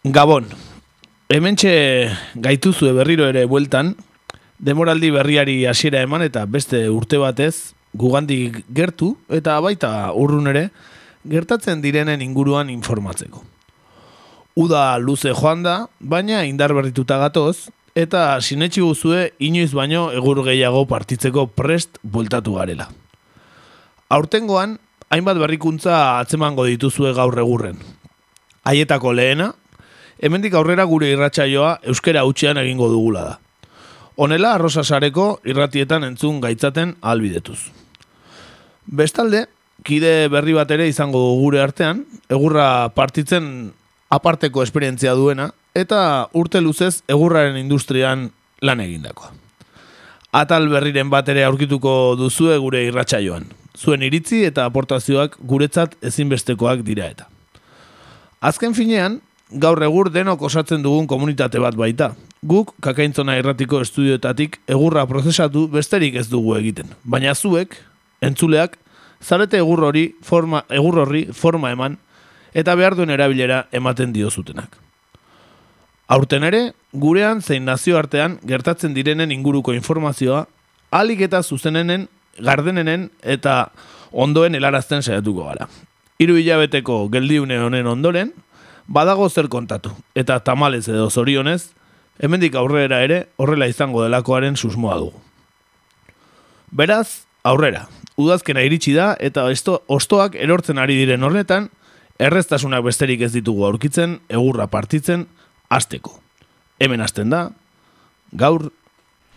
Gabon, hementxe gaituzue berriro ere bueltan, demoraldi berriari hasiera eman eta beste urte batez, gugandik gertu eta baita urrun ere, gertatzen direnen inguruan informatzeko. Uda luze joan da, baina indar berrituta gatoz, eta sinetxi guzue inoiz baino egur gehiago partitzeko prest bueltatu garela. Aurtengoan, hainbat berrikuntza atzemango dituzue gaur egurren. Haietako lehena, hemendik aurrera gure irratsaioa euskera utxean egingo dugula da. Honela, arrosa sareko irratietan entzun gaitzaten albidetuz. Bestalde, kide berri bat ere izango gure artean, egurra partitzen aparteko esperientzia duena, eta urte luzez egurraren industrian lan egindakoa. Atal berriren bat ere aurkituko duzue gure irratsaioan. Zuen iritzi eta aportazioak guretzat ezinbestekoak dira eta. Azken finean, gaur egur denok osatzen dugun komunitate bat baita. Guk, kakaintzona irratiko estudioetatik egurra prozesatu besterik ez dugu egiten. Baina zuek, entzuleak, zarete egur hori forma, egur horri forma eman eta behar duen erabilera ematen dio zutenak. Aurten ere, gurean zein nazioartean gertatzen direnen inguruko informazioa, alik eta zuzenenen, gardenenen eta ondoen helarazten saiatuko gara. Hiru hilabeteko geldiune honen ondoren, badago zer kontatu, eta tamalez edo zorionez, hemendik aurrera ere horrela izango delakoaren susmoa dugu. Beraz, aurrera, udazkena iritsi da eta esto, ostoak erortzen ari diren horretan, erreztasunak besterik ez ditugu aurkitzen, egurra partitzen, asteko. Hemen hasten da, gaur.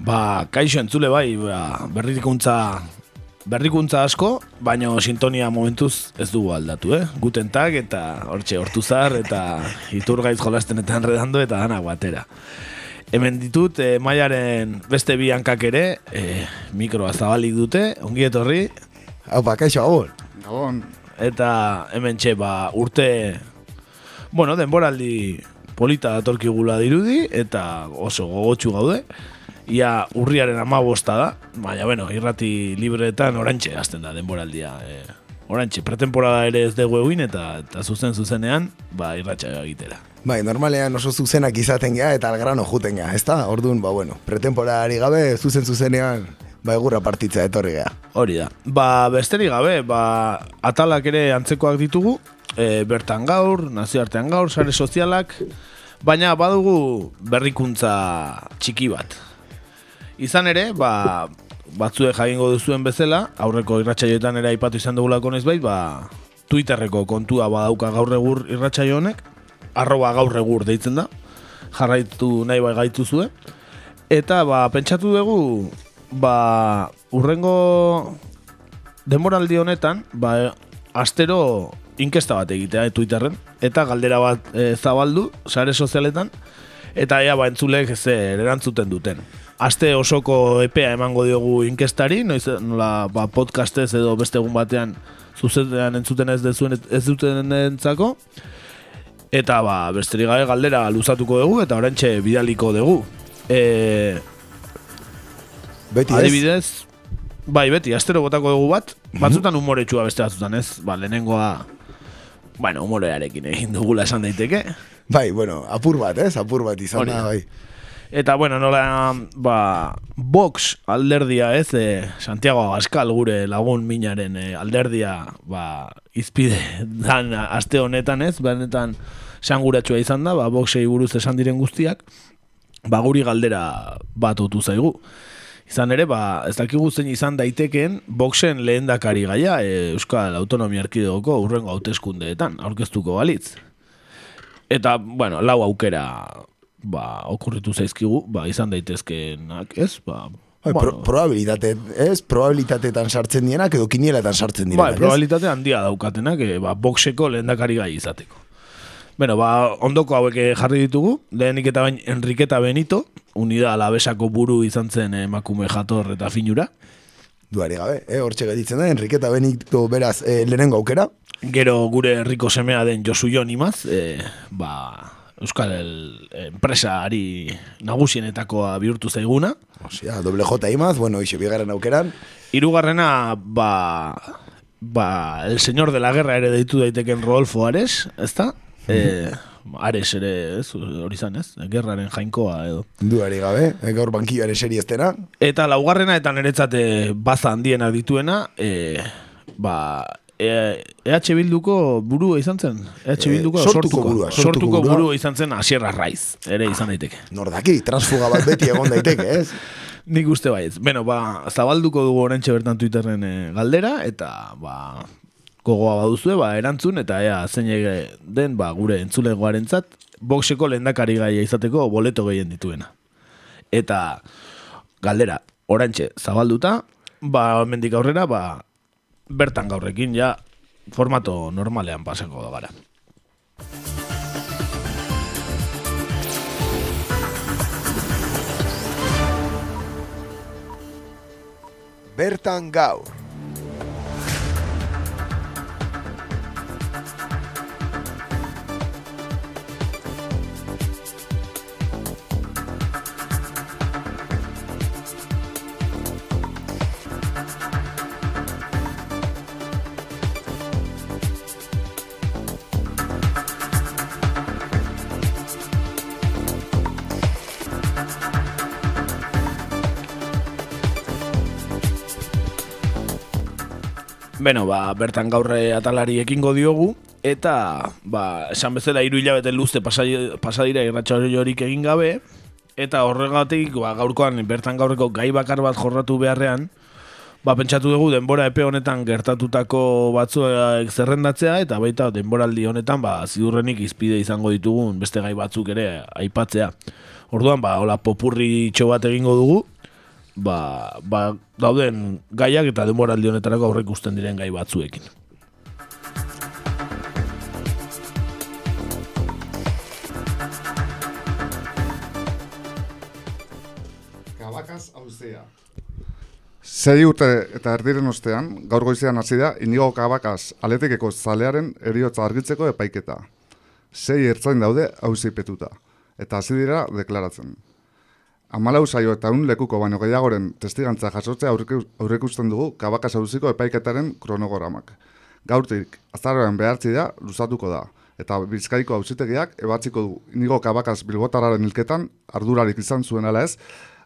Ba, kaixo entzule bai, ba, berrikuntza berrikuntza asko, baina sintonia momentuz ez dugu aldatu, eh? Guten tag eta hortxe hortuzar eta iturgaiz jolasten eta enredando eta dana batera. Hemen ditut, eh, maiaren beste bi hankak ere, eh, mikroa zabalik dute, ongi etorri, Haupa, kaixo, gabon. Gabon, eta hemen txe, ba, urte, bueno, denboraldi polita datorkigula dirudi, eta oso gogotsu gaude. Ia urriaren amabosta da, baina, bueno, irrati libreetan orantxe hasten da denboraldia. E, orantxe, pretemporada ere ez dugu egin, eta, eta zuzen zuzenean, ba, irratxa egitera. Bai, normalean oso zuzenak izaten gea eta algrano juten gea, ezta? Orduan, ba, bueno, pretemporari gabe, zuzen zuzenean, ba, egurra partitza etorri gea. Hori da. Ba, besterik gabe, ba, atalak ere antzekoak ditugu, e, bertan gaur, nazioartean gaur, sare sozialak, baina badugu berrikuntza txiki bat. Izan ere, ba, batzuek jagingo duzuen bezala, aurreko irratsaioetan ere aipatu izan dugulako noiz bait, ba, Twitterreko kontua badauka gaur egur irratsaio honek, arroba gaur egur deitzen da, jarraitu nahi bai gaitu zuen. Eta ba, pentsatu dugu, ba, urrengo denboraldi honetan, ba, astero inkesta bat egitea eh, Twitterren, eta galdera bat e, zabaldu, sare sozialetan, eta ea ba, entzulek zer erantzuten duten. Aste osoko epea emango diogu inkestari, noiz nola ba, podcastez edo beste egun batean zuzenean entzuten ez dezuen ez duten entzako. Eta ba, besterik gabe galdera luzatuko dugu eta orantxe bidaliko dugu. E, Beti ez? adibidez, bai, beti, astero botako dugu bat, batzutan humoretsua beste batzutan ez, ba, lehenengoa, bueno, humorearekin egin dugula esan daiteke. Bai, bueno, apur bat, ez? Apur bat izan da. bai. Eta, bueno, nola, ba, Vox alderdia ez, e, Santiago Abascal gure lagun minaren e, alderdia, ba, izpide dan aste honetan ez, benetan sanguratsua izan da, ba, Voxei buruz esan diren guztiak, ba, guri galdera bat otu zaigu. Izan ere, ba, ez dakigu zein izan daitekeen Voxen lehendakari gaia e, Euskal Autonomia Erkidegoko urrengo hauteskundeetan aurkeztuko balitz. Eta, bueno, lau aukera ba, okurritu zaizkigu, ba, izan daitezkeenak, ez? Ba, Bai, pro, probabilitate, ez? Probabilitateetan sartzen dienak edo kinieletan sartzen bai, dienak, ez? probabilitate handia daukatenak, e, ba, boxeko lehendakari gai izateko. Bueno, ba, ondoko hauek eh, jarri ditugu, lehenik eta bain Enriqueta Benito, unida alabesako buru izan zen emakume jator eta finura. Duari gabe, eh, hortxe geditzen da, Enriqueta Benito beraz eh, lehenengo aukera. Gero gure herriko semea den Josu Jon imaz, eh, ba, Euskal el, enpresari nagusienetakoa bihurtu zaiguna. Osea, doble J imaz, bueno, ixe bigarren aukeran. Hirugarrena, ba, ba, el señor de la guerra ere deitu daiteken Rodolfo Ares, ezta? Eh, Ares ere, ez, hori zan, ez? Gerraren jainkoa edo. Duari gabe, eh, gaur bankioaren seri estena. Eta laugarrena eta niretzate baza handiena dituena, eh, ba, E, EH Bilduko burua izan zen? EH Bilduko Eh, sortuko burua, sortuko sortuko burua. burua izan zen Asierra Raiz, ere izan daiteke. Nordaki, transfuga bat beti egon daiteke, ez? Nik uste baietz. Beno, ba, zabalduko dugu orentxe bertan Twitterren eh, galdera, eta, ba, gogoa baduzue, ba, erantzun, eta ea, zein den, ba, gure entzulegoarentzat, boxeko lehendakari gaia izateko boleto gehien dituena. Eta, galdera, orantxe zabalduta, ba, mendik aurrera, ba, bertan gaurrekin, ja, formato normalean pasako da gara. Bertan gaur. Beno, ba, bertan gaurre atalari ekingo diogu, eta, ba, esan bezala hiru hilabete luzte pasadira irratxorik egin gabe, eta horregatik, ba, gaurkoan bertan gaurreko gai bakar bat jorratu beharrean, ba, pentsatu dugu denbora epe honetan gertatutako batzuek zerrendatzea, eta baita denboraldi honetan, ba, ziurrenik izpide izango ditugun beste gai batzuk ere aipatzea. Orduan, ba, hola popurri bat egingo dugu, ba, ba, dauden gaiak eta denboraldi honetarako aurre ikusten diren gai batzuekin. Kabakaz hauzea. Sei urte eta erdiren ostean, gaur goizean hasi da, inigo kabakaz aletekeko zalearen eriotza argitzeko epaiketa. Sei ertzain daude hauzipetuta, eta hasi dira deklaratzen. Amalau saio eta un lekuko baino gehiagoren testigantza jasotzea aurreku- aurreikusten dugu kabakaz hauziko epaiketaren kronogramak. Gaurtik, azaroan behartzi da, luzatuko da, eta bizkaiko auzitegiak ebatziko du inigo kabakaz bilbotararen hilketan ardurarik izan zuen ala ez,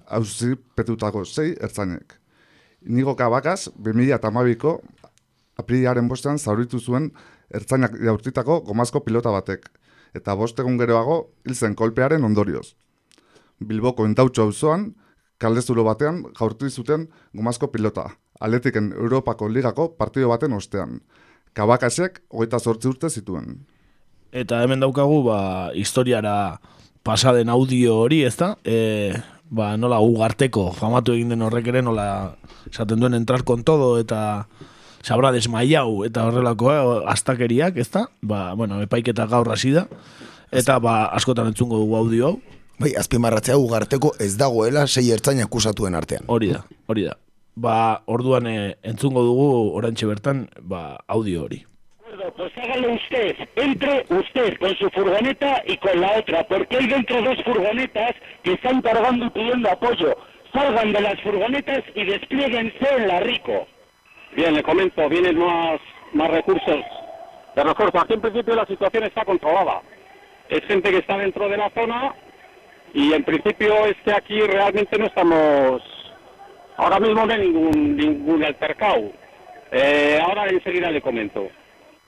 auzipetutako sei ertzainek. Inigo kabakaz, 2008ko aprilaren bostean zauritu zuen ertzainak jaurtitako gomazko pilota batek, eta bost egun geroago hil zen kolpearen ondorioz. Bilboko entautxo auzoan kaldezulo batean jaurti zuten gomazko pilota, Atletiken Europako Ligako partido baten ostean. Kabakasek hogeita zortzi urte zituen. Eta hemen daukagu, ba, historiara pasaden audio hori, ez da? E, ba, nola ugarteko, famatu egin den horrek ere, nola esaten duen entrar con todo, eta sabra desmaiau, eta horrelako, eh, astakeriak, ez da? Ba, bueno, epaiketa gaur hasi da, eta ba, askotan entzungo dugu audio hau, Bai, azpimarratzea ugarteko ez dagoela sei ertzain akusatuen artean. hori da, hori da. Ba, orduan eh, entzungo dugu orantxe bertan, ba, audio hori. Pues hágalo usted, entre usted con su furgoneta y con la otra, porque hay dentro dos furgonetas que están cargando y pidiendo apoyo. Salgan de las furgonetas y desplieguense en la Rico. Bien, le comento, vienen más, más recursos de refuerzo. Aquí en principio la situación está controlada. Es gente que está dentro de la zona y en principio es que aquí realmente no estamos... Ahora mismo no hay ningún, ningún altercado. Eh, ahora enseguida le comento.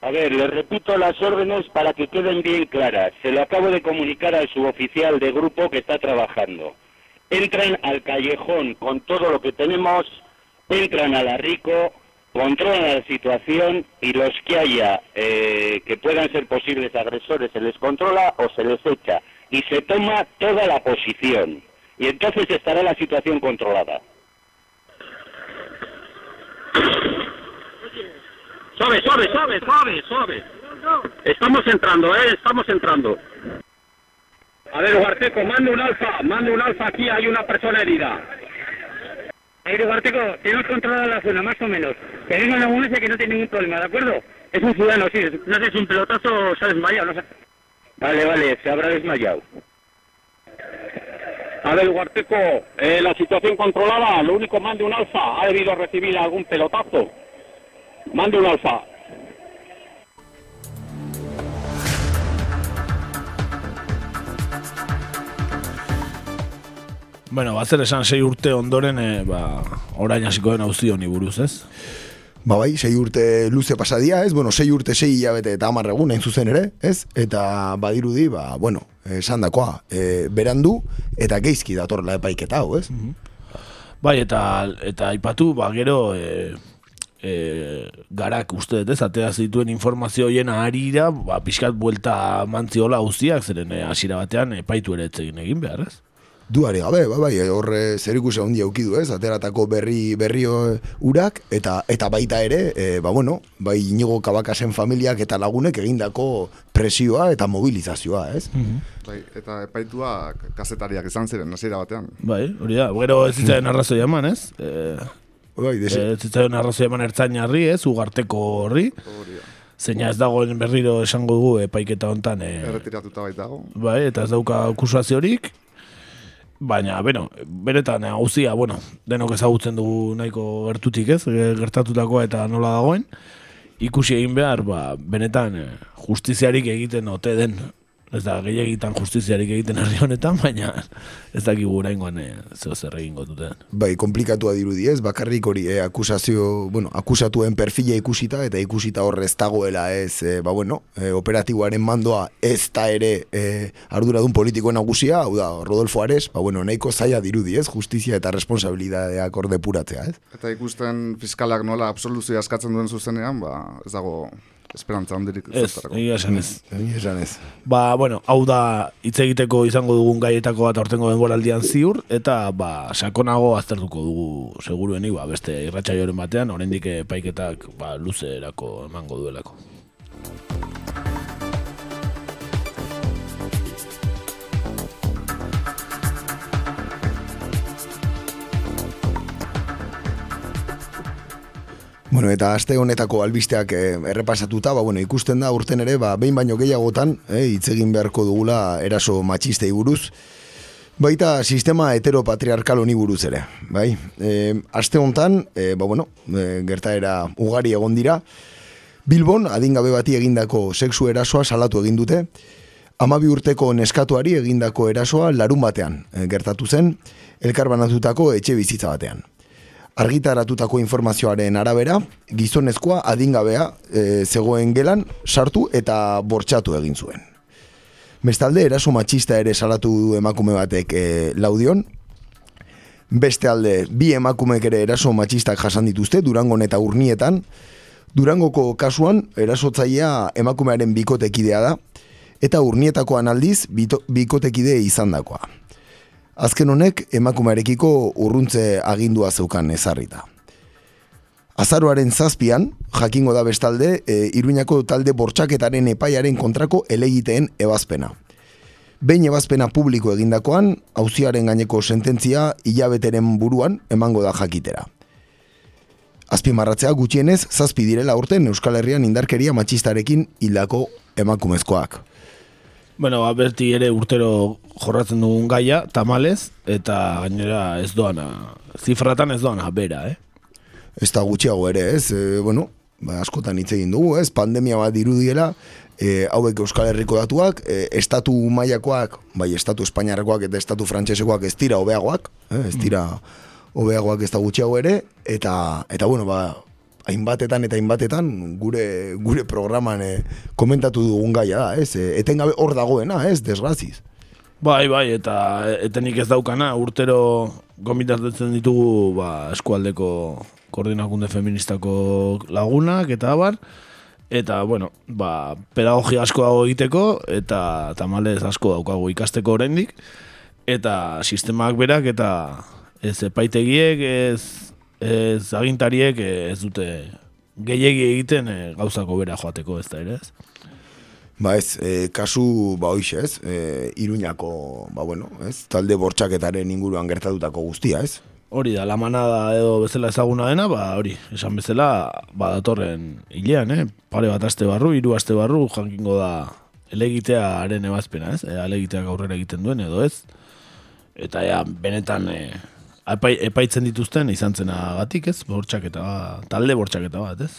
A ver, le repito las órdenes para que queden bien claras. Se lo acabo de comunicar al suboficial de grupo que está trabajando. Entran al callejón con todo lo que tenemos, entran a la Rico, controlan la situación y los que haya eh, que puedan ser posibles agresores se les controla o se les echa. Y se toma toda la posición. Y entonces estará la situación controlada. Suave, suave, suave, suave, suave. Estamos entrando, ¿eh? Estamos entrando. A ver, Huarteco, mande un alfa, mande un alfa aquí, hay una persona herida. Aire Huarteco, tenemos controlada la zona, más o menos. Que una ambulancia que no tiene ningún problema, ¿de acuerdo? Es un ciudadano, sí. No sé si es un pelotazo o se ha no sé. Vale, vale, se habrá desmayado. A ver, Huarteco, eh, la situación controlada, lo único mande un alfa, ha debido recibir algún pelotazo. Mande un alfa. Bueno, bazer esan sei urte ondoren, e, ba, orain hasiko den auzi honi buruz, ez? Ba bai, sei urte luze pasadia, ez? Bueno, sei urte, sei hilabete eta hamar egun, hain zuzen ere, ez? Eta badirudi, ba, bueno, esan dakoa, e, berandu eta geizki datorla epaiketa hau, ez? Bai, eta eta aipatu, ba, gero, e, e, garak uste dut, ez? Atea zituen informazio hoien harira, ba, pixkat buelta mantziola auziak, zeren e, hasiera batean epaitu ere etzegin egin behar, ez? Duare gabe, bai, bai, horre zer ikusi handi aukidu ez, ateratako berri berrio urak, eta eta baita ere, e, ba bueno, bai inigo kabakasen familiak eta lagunek egindako presioa eta mobilizazioa, ez? Bai, eta epaitua kazetariak izan ziren, hasiera batean. Bai, hori da, gero ez zitzaren arrazoi eman, ez? E, bai, desi. ez zitzaren arrazoi eman ertzainarri, ez? Ugarteko horri. Zeina ez dagoen berriro esango dugu epaiketa hontan. E, Erretiratuta baitago. bai, eta ez dauka akusaziorik, baina, bueno, beretan hauzia, bueno, denok ezagutzen dugu nahiko gertutik ez, e, gertatutakoa eta nola dagoen, ikusi egin behar, ba, benetan eh, justiziarik egiten ote den, ez da, gehiagitan justiziarik egiten herri honetan, baina ez dakigu oraingoan e, zeo zer egingo duten. Bai, komplikatua dirudi ez, bakarrik hori eh, akusazio, bueno, akusatuen perfila ikusita, eta ikusita horrez dagoela ez, eh, ba bueno, eh, operatiboaren mandoa ez da ere eh, arduradun politikoen nagusia, hau da, Rodolfo Ares, ba bueno, nahiko zaila dirudi ez, justizia eta responsabilidadeak orde puratzea ez. Eta ikusten fiskalak nola absoluzioa askatzen duen zuzenean, ba, ez dago esperantza handirik Ez, egia esan ez. Egia esan ez. Ba, bueno, hau da hitz egiteko izango dugun gaietako bat aurtengo denboraldian ziur, eta ba, sakonago aztertuko dugu seguruenik, ba, beste irratsaioren batean, oraindik epaiketak ba, luzerako emango duelako. Bueno, eta aste honetako albisteak eh, errepasatuta, ba, bueno, ikusten da urten ere, ba, behin baino gehiagotan, eh, hitz egin beharko dugula eraso matxistei buruz, baita sistema heteropatriarkal honi buruz ere, bai? E, aste hontan, e, ba, bueno, e, gertaera ugari egon dira, Bilbon, adingabe bati egindako sexu erasoa salatu egin dute, amabi urteko neskatuari egindako erasoa larun batean e, gertatu zen, elkarbanatutako etxe bizitza batean. Argitaratutako informazioaren arabera, gizonezkoa adingabea e, zegoen gelan sartu eta bortxatu egin zuen. Bestalde, eraso matxista ere salatu du emakume batek e, laudion. Beste alde, bi emakumek ere eraso matxistak jasan dituzte, Durangon eta urnietan. Durangoko kasuan, erasotzailea emakumearen bikotekidea da, eta urnietakoan aldiz, bikotekide izandakoa. Azken honek emakumearekiko urruntze agindua zeukan ezarrita. Azaroaren zazpian, jakingo da bestalde, e, Iruñako talde bortxaketaren epaiaren kontrako elegiteen ebazpena. Behin ebazpena publiko egindakoan, auziaren gaineko sententzia hilabeteren buruan emango da jakitera. Azpimarratzea gutxienez, zazpi direla urten Euskal Herrian indarkeria matxistarekin hildako emakumezkoak. Bueno, ba, berti ere urtero jorratzen dugun gaia, tamalez, eta gainera ez doana, zifratan ez doana, bera, eh? Ez da gutxiago ere, ez? E, bueno, ba, askotan hitz egin dugu, ez? Pandemia bat dirudiela, e, hauek Euskal Herriko datuak, e, estatu mailakoak, bai, estatu espainiarrekoak eta estatu frantsesekoak ez dira hobeagoak, eh? ez dira hobeagoak ez da gutxiago ere, eta, eta bueno, ba, hainbatetan eta hainbatetan gure gure programan e, komentatu dugun gaia da, ez? E, etengabe hor dagoena, ez? Desgraziz. Bai, bai, eta etenik ez daukana, urtero gomitatzen ditugu ba, eskualdeko koordinakunde feministako lagunak eta abar, eta, bueno, ba, pedagogia asko dago egiteko, eta tamalez asko daukagu ikasteko oraindik, eta sistemak berak, eta ez epaitegiek, ez, ez agintariek ez dute gehiegi egiten e, gauzako bera joateko ez da ere ez. Ba ez, e, kasu, ba hoxe ez, e, iruñako, ba bueno, ez, talde bortxaketaren inguruan gertatutako guztia ez. Hori da, la manada edo bezala ezaguna dena, ba hori, esan bezala, ba datorren hilean, eh? pare bat aste barru, hiru aste barru, jankingo da elegitearen ebazpena, ez? E, elegiteak aurrera egiten duen edo ez. Eta ja, benetan e, epai, epaitzen dituzten izan zenagatik, ez? Bortxaketa, bat, talde bortxaketa bat, ez?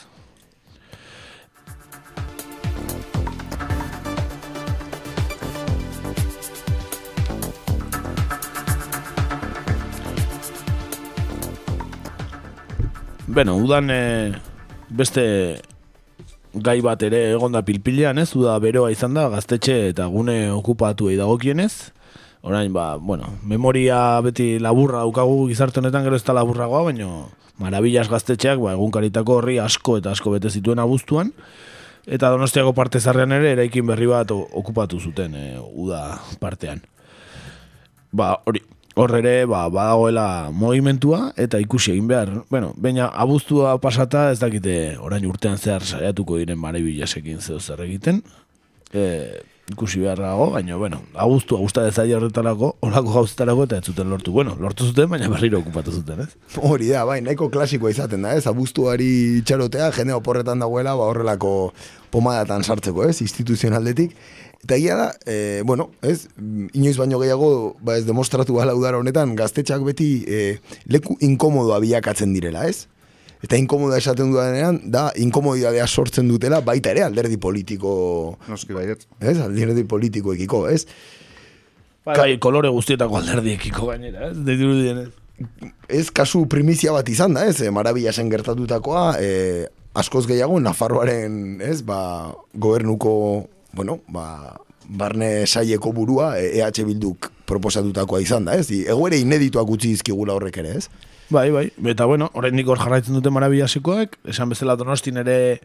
Beno, udan e, beste gai bat ere egonda pilpilean, ez? Uda beroa izan da, gaztetxe eta gune okupatu dagokienez. Orain, ba, bueno, memoria beti laburra daukagu gizarte honetan gero ez da laburragoa, baina marabillas gaztetxeak, ba, egunkaritako horri asko eta asko bete zituen abuztuan. Eta donostiako parte zarrean ere, eraikin berri bat okupatu zuten, e, uda partean. Ba, hori, hor ere ba, badagoela movimentua eta ikusi egin behar. Bueno, baina abuztua pasata ez dakite orain urtean zehar saiatuko diren marabillasekin zeo zer egiten. E, ikusi behar dago, baina, bueno, abuztua guzta dezaila horretarako, horako gauzetarako eta ez zuten lortu. Bueno, lortu zuten, baina berriro okupatu zuten, ez? Hori da, bai, nahiko klasikoa izaten da, ez? Abuztuari txarotea, jende oporretan dagoela, ba, horrelako pomadatan sartzeko, ez? Instituzionaldetik. Eta egia da, e, bueno, ez, inoiz baino gehiago, ba ez demostratu gala udara honetan, gaztetxak beti e, leku inkomodoa bilakatzen direla, ez? Eta inkomoda esaten dudanean, da inkomodidadea sortzen dutela baita ere alderdi politiko... Noski baiet. Ez, alderdi politiko ekiko, ez? Bai, bai, kolore guztietako alderdi ekiko gainera, ez? Deitu ez? Ez kasu primizia bat izan da, ez? E, Marabila zen gertatutakoa, e, askoz gehiago, Nafarroaren, ez? Ba, gobernuko bueno, ba, barne saieko burua EH Bilduk proposatutakoa izan da, ez? Egoere inedituak utzi izkigula horrek ere, ez? Bai, bai, eta bueno, orain hor jarraitzen dute marabillasekoak, esan bezala donostin ere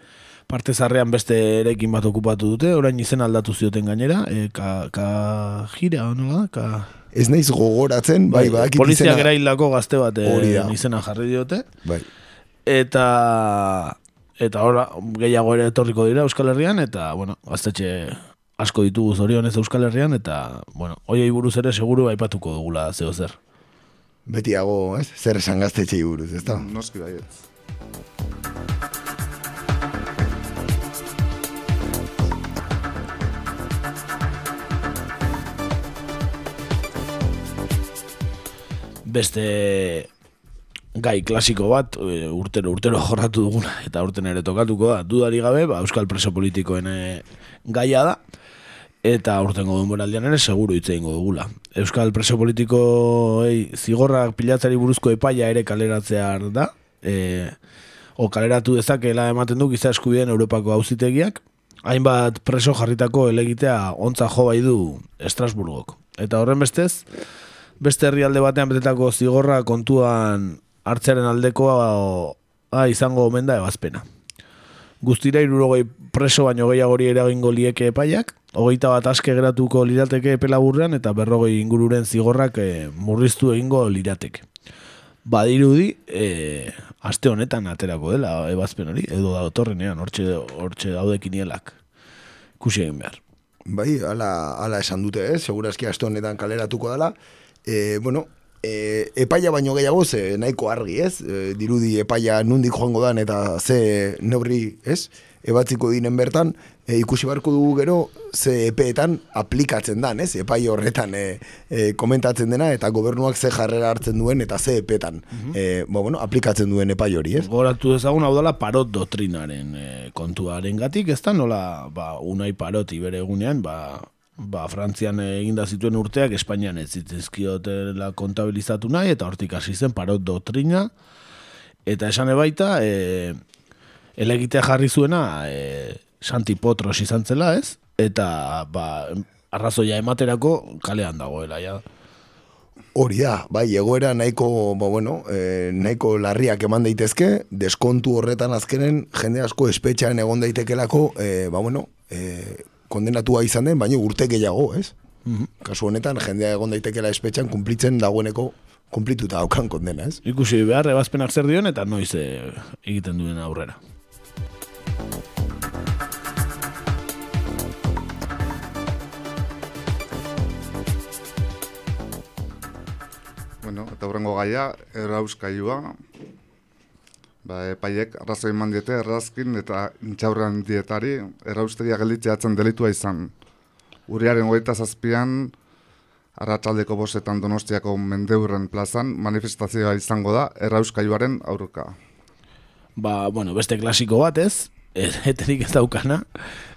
parte zarrean beste erekin bat okupatu dute, orain izen aldatu zioten gainera, e, ka, ka gira, no Ka... Ez naiz gogoratzen, bai, bai, bai Polizia izena... gazte bat e, izena jarri diote. Bai. Eta eta ora gehiago ere etorriko dira Euskal Herrian eta bueno, gaztetxe asko ditugu zorionez Euskal Herrian eta bueno, hoiei buruz ere seguru aipatuko dugula zeo zer. Betiago, ez? Zer esan gaztetxe buruz, ez da? Noski baiet. Beste gai klasiko bat, e, urtero urtero jorratu duguna eta urten ere tokatuko da, dudari gabe, ba, Euskal Preso Politikoen e, gaia da, eta urtengo duen boraldian ere seguru hitz egingo dugula. Euskal Preso Politiko ei, zigorrak pilatzari buruzko epaia ere kaleratzea da, e, o kaleratu dezakela ematen du giza eskubideen Europako auzitegiak, hainbat preso jarritako elegitea ontza jo bai du Estrasburgok. Eta horren bestez, beste herrialde batean betetako zigorra kontuan hartzearen aldekoa izango omen da ebazpena. Guztira irurogei preso baino gehiago hori eragingo lieke epaiak, hogeita bat aske geratuko lirateke epela burrean eta berrogei ingururen zigorrak e, murriztu egingo lirateke. Badirudi, e, aste honetan aterako dela ebazpen hori, edo da otorrenean, hortxe, hortxe daude kinielak. Kusi egin behar. Bai, ala, ala esan dute, eh? segurazki aste honetan kaleratuko dela. E, bueno, e, epaia baino gehiago ze nahiko argi, ez? E, dirudi epaia nundik joango dan eta ze neurri, ez? Ebatziko dinen bertan, e, ikusi barko dugu gero ze epeetan aplikatzen dan, ez? Epai horretan e, e, komentatzen dena eta gobernuak ze jarrera hartzen duen eta ze epetan mm -hmm. bueno, aplikatzen duen epai hori, ez? Goratu ezagun hau dela parot doktrinaren e, kontuaren gatik, ez da nola ba, unai paroti bere egunean, ba, ba, Frantzian eginda zituen urteak Espainian ez zitzizkiotela kontabilizatu nahi eta hortik hasi zen parot doktrina eta esan ebaita e, elegitea jarri zuena e, Santi Potros izan zela ez eta ba, arrazoia ematerako kalean dagoela ja. Hori da, bai, egoera nahiko, ba, bueno, e, nahiko larriak eman daitezke, deskontu horretan azkenen jende asko espetxaren egon daitekelako, e, ba, bueno, e, kondenatua izan den, baino urte gehiago, ez? Mm -hmm. Kasu honetan, jendea egon daitekela espetxan kumplitzen dagoeneko kumplituta daukan kondena, ez? Ikusi behar, ebazpenak zer dion eta noiz eh, egiten duen aurrera. Bueno, eta horrengo gaia, errauskailua, Ba, epaiek arrazoi eman diete errazkin eta intxaurran dietari erraustegia gelditzeatzen delitua izan. Uriaren hogeita zazpian, arratsaldeko bosetan donostiako mendeurren plazan, manifestazioa izango da errauskailuaren aurka. Ba, bueno, beste klasiko bat ez, eterik ez daukana,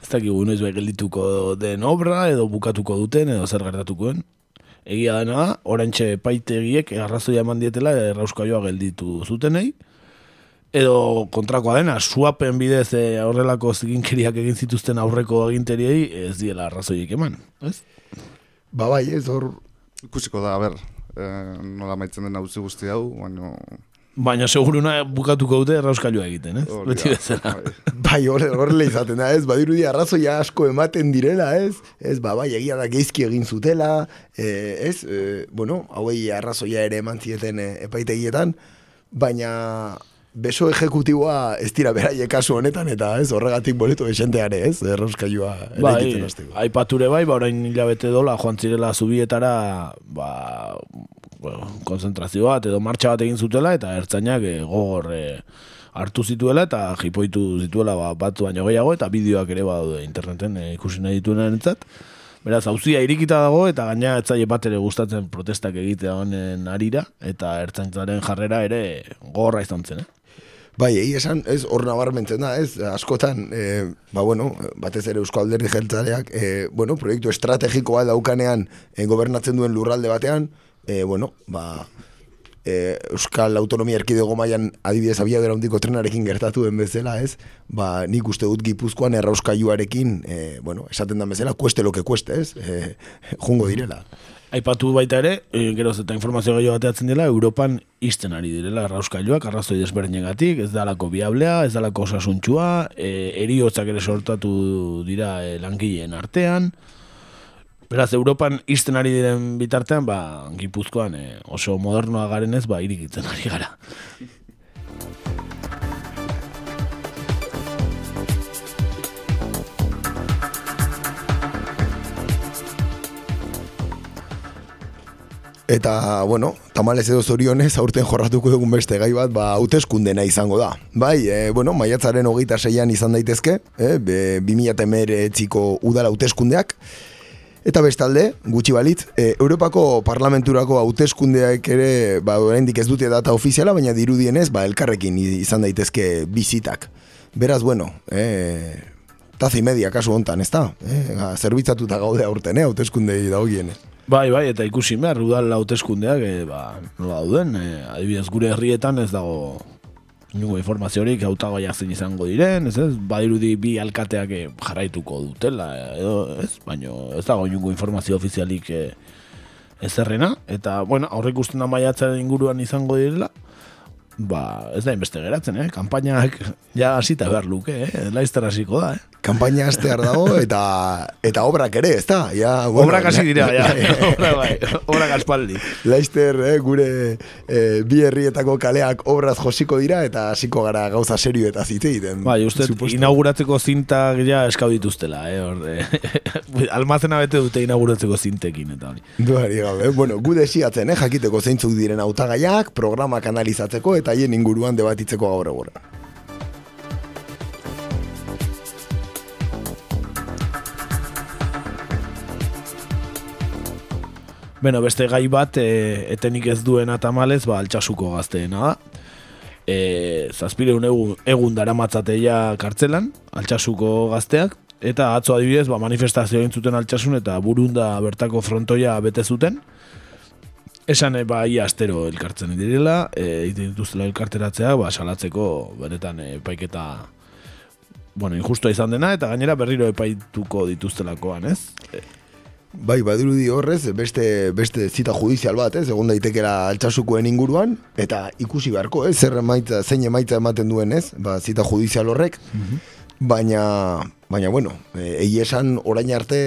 ez dakigu noiz bai geldituko den obra, edo bukatuko duten, edo zer gertatukoen. Egia dena orantxe paitegiek arrazoia eman dietela errauskaioa gelditu zutenei, edo kontrakoa dena, suapen bidez e, horrelako ziginkeriak egin zituzten aurreko aginteriei ez diela arrazoiek eman, ez? Ba bai, ez hor... Ikusiko da, a ber, eh, nola maitzen den hauzi guzti hau, baina... Baina seguruna bukatuko dute errauskailua egiten, ez? Hori da, Beti bezala. bai. Bai, horre, horrela izaten da, ez? Badirudi arrazoia asko ematen direla, ez? Ez, ba, bai, egia da geizki egin zutela, e, ez? E, bueno, hauei arrazoia ere eman zieten epaitegietan, baina beso ejekutiboa ez dira beraiek kasu honetan, eta ez, horregatik boleto esenteare, ez? Errauskailua ere Bai, hasteko. aipature bai, ba, orain hilabete dola, joan zirela zubietara, ba, bueno, konzentrazio bat edo martxa bat egin zutela, eta ertzainak eh, gogor eh, hartu zituela, eta jipoitu zituela ba, bat baino gehiago, eta bideoak ere badaude interneten eh, ikusi nahi dituen entzat. Beraz, hauzia irikita dago, eta gaina etzaile bat ere gustatzen protestak egitea honen arira, eta ertzaintzaren jarrera ere gogorra izan zen, eh? Bai, egia esan, ez, hor nabarmentzen da, ez, askotan, e, ba, bueno, batez ere Eusko Alderdi Jeltzaleak, e, bueno, proiektu estrategikoa daukanean e, gobernatzen duen lurralde batean, e, bueno, ba, e, Euskal Autonomia Erkidego mailan adibidez abiadura handiko trenarekin gertatu den bezala, ez, ba, nik uste dut gipuzkoan errauskailuarekin, e, bueno, esaten den bezala, kueste lo que kueste, ez, e, jungo direla. Aipatu baita ere, e, geroz eta informazio gehiago bateatzen dela, Europan izten ari direla arrauskailuak, arrazoi desberdinegatik, ez dalako biablea, ez dalako osasuntxua, e, eriotzak ere sortatu dira e, langileen artean, Beraz, Europan izten ari diren bitartean, ba, Gipuzkoan e, oso modernoa garenez, ba, irikitzen ari gara. Eta, bueno, tamales edo zorionez, aurten jorratuko dugun beste gai bat, ba, hauteskundena izango da. Bai, e, bueno, maiatzaren hogeita seian izan daitezke, e, be, 2000 etziko udala hauteskundeak, Eta bestalde, gutxi balitz, e, Europako parlamenturako hauteskundeak ere, ba, oraindik ez dute data ofiziala, baina dirudienez, ba, elkarrekin izan daitezke bizitak. Beraz, bueno, e, tazi media kasu hontan, ez da? E, zerbitzatuta gaude aurten, eh, hauteskundei dagokienez. Bai, bai, eta ikusi behar, udal hauteskundeak, e, ba, nola dauden, e, adibidez gure herrietan ez dago inungo informaziorik hautagaia zein izango diren, ez ez, badirudi bi alkateak eh, jarraituko dutela, edo, ez, baino ez dago inungo informazio ofizialik e, ezerrena, eta, bueno, aurre ikusten da maiatzaren inguruan izango direla, ba, ez da inbeste geratzen, eh? Kampainak ja hasita behar luke, eh? Laizter hasiko da, eh? Kampaina hastear dago eta eta obrak ere, ez da? Ja, obrak hasi dira, ja. obrak, bai, obrak aspaldi. Laizter, eh, gure eh, bi herrietako kaleak obraz josiko dira eta hasiko gara gauza serio eta zite egiten. Bai, uste, inauguratzeko zintak ja eskau dituztela, eh? Orde. Almazena bete dute inauguratzeko zintekin, eta hori. Duari gabe, bueno, gu desiatzen, eh? Jakiteko zeintzuk diren hautagaiak, programak analizatzeko eta haien inguruan debatitzeko gaur egur. Beno, beste gai bat, e, etenik ez duen atamalez, ba, altxasuko gazteena da. E, zazpireun egun, egun dara matzateia kartzelan, altxasuko gazteak, eta atzo adibidez, ba, manifestazio zuten altxasun, eta burunda bertako frontoia bete zuten. Esan, e, ba, ia astero elkartzen direla, e, dituztela elkarteratzea, ba, salatzeko, benetan, e, epaiketa, bueno, injustua izan dena, eta gainera berriro epaituko dituztelakoan, ez? Bai, badirudi horrez, beste, beste zita judizial bat, ez, egon daitekera altxasukoen inguruan, eta ikusi beharko, ez, zer emaitza, zein emaitza ematen duen, ez, ba, zita judizial horrek, baina, baina, bueno, egi esan orain arte,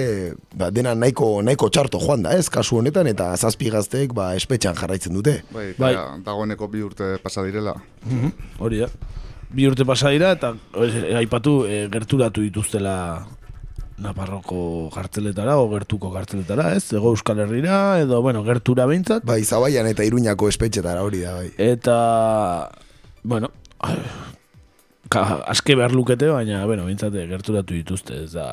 ba, dena nahiko, nahiko txarto joan da, ez, kasu honetan, eta zazpi gazteek, ba, espetxan jarraitzen dute. Bai, Bai. dagoeneko bi urte pasa direla. Hori da. Bi urte pasa dira eta e, aipatu e, gerturatu dituztela Naparroko kartzeletara, o gertuko kartzeletara, ez? Ego Euskal Herrira, edo, bueno, gertura behintzat. Bai, Zabaian eta Iruñako espetxetara hori da, bai. Eta, bueno, ka, aske behar lukete, baina, bueno, bintzate, gerturatu dituzte, ez da,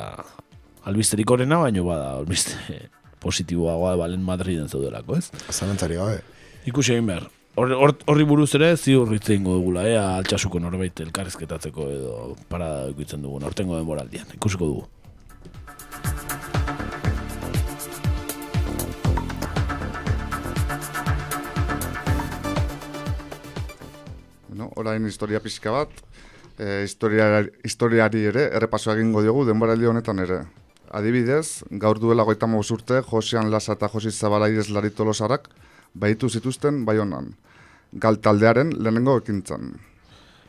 albisterik horrena, baino bada, albiste positiboagoa balen Madriden zaudelako, ez? Zalantzari gabe. Ikusi egin behar. Horri hor, horri buruz ere, ziur hitz egingo dugula, ea altxasuko norbait elkarrizketatzeko edo para ikutzen dugun, hortengo denboraldian, ikusiko dugu. Bueno, orain historia pixka bat, e, historiari, historiari ere, errepaso egingo diogu denboraldi honetan ere. Adibidez, gaur duela goita urte, Josean Lasa eta Josi Zabalaiez laritolosarak, baitu zituzten bai honan. Gal taldearen lehenengo ekintzan.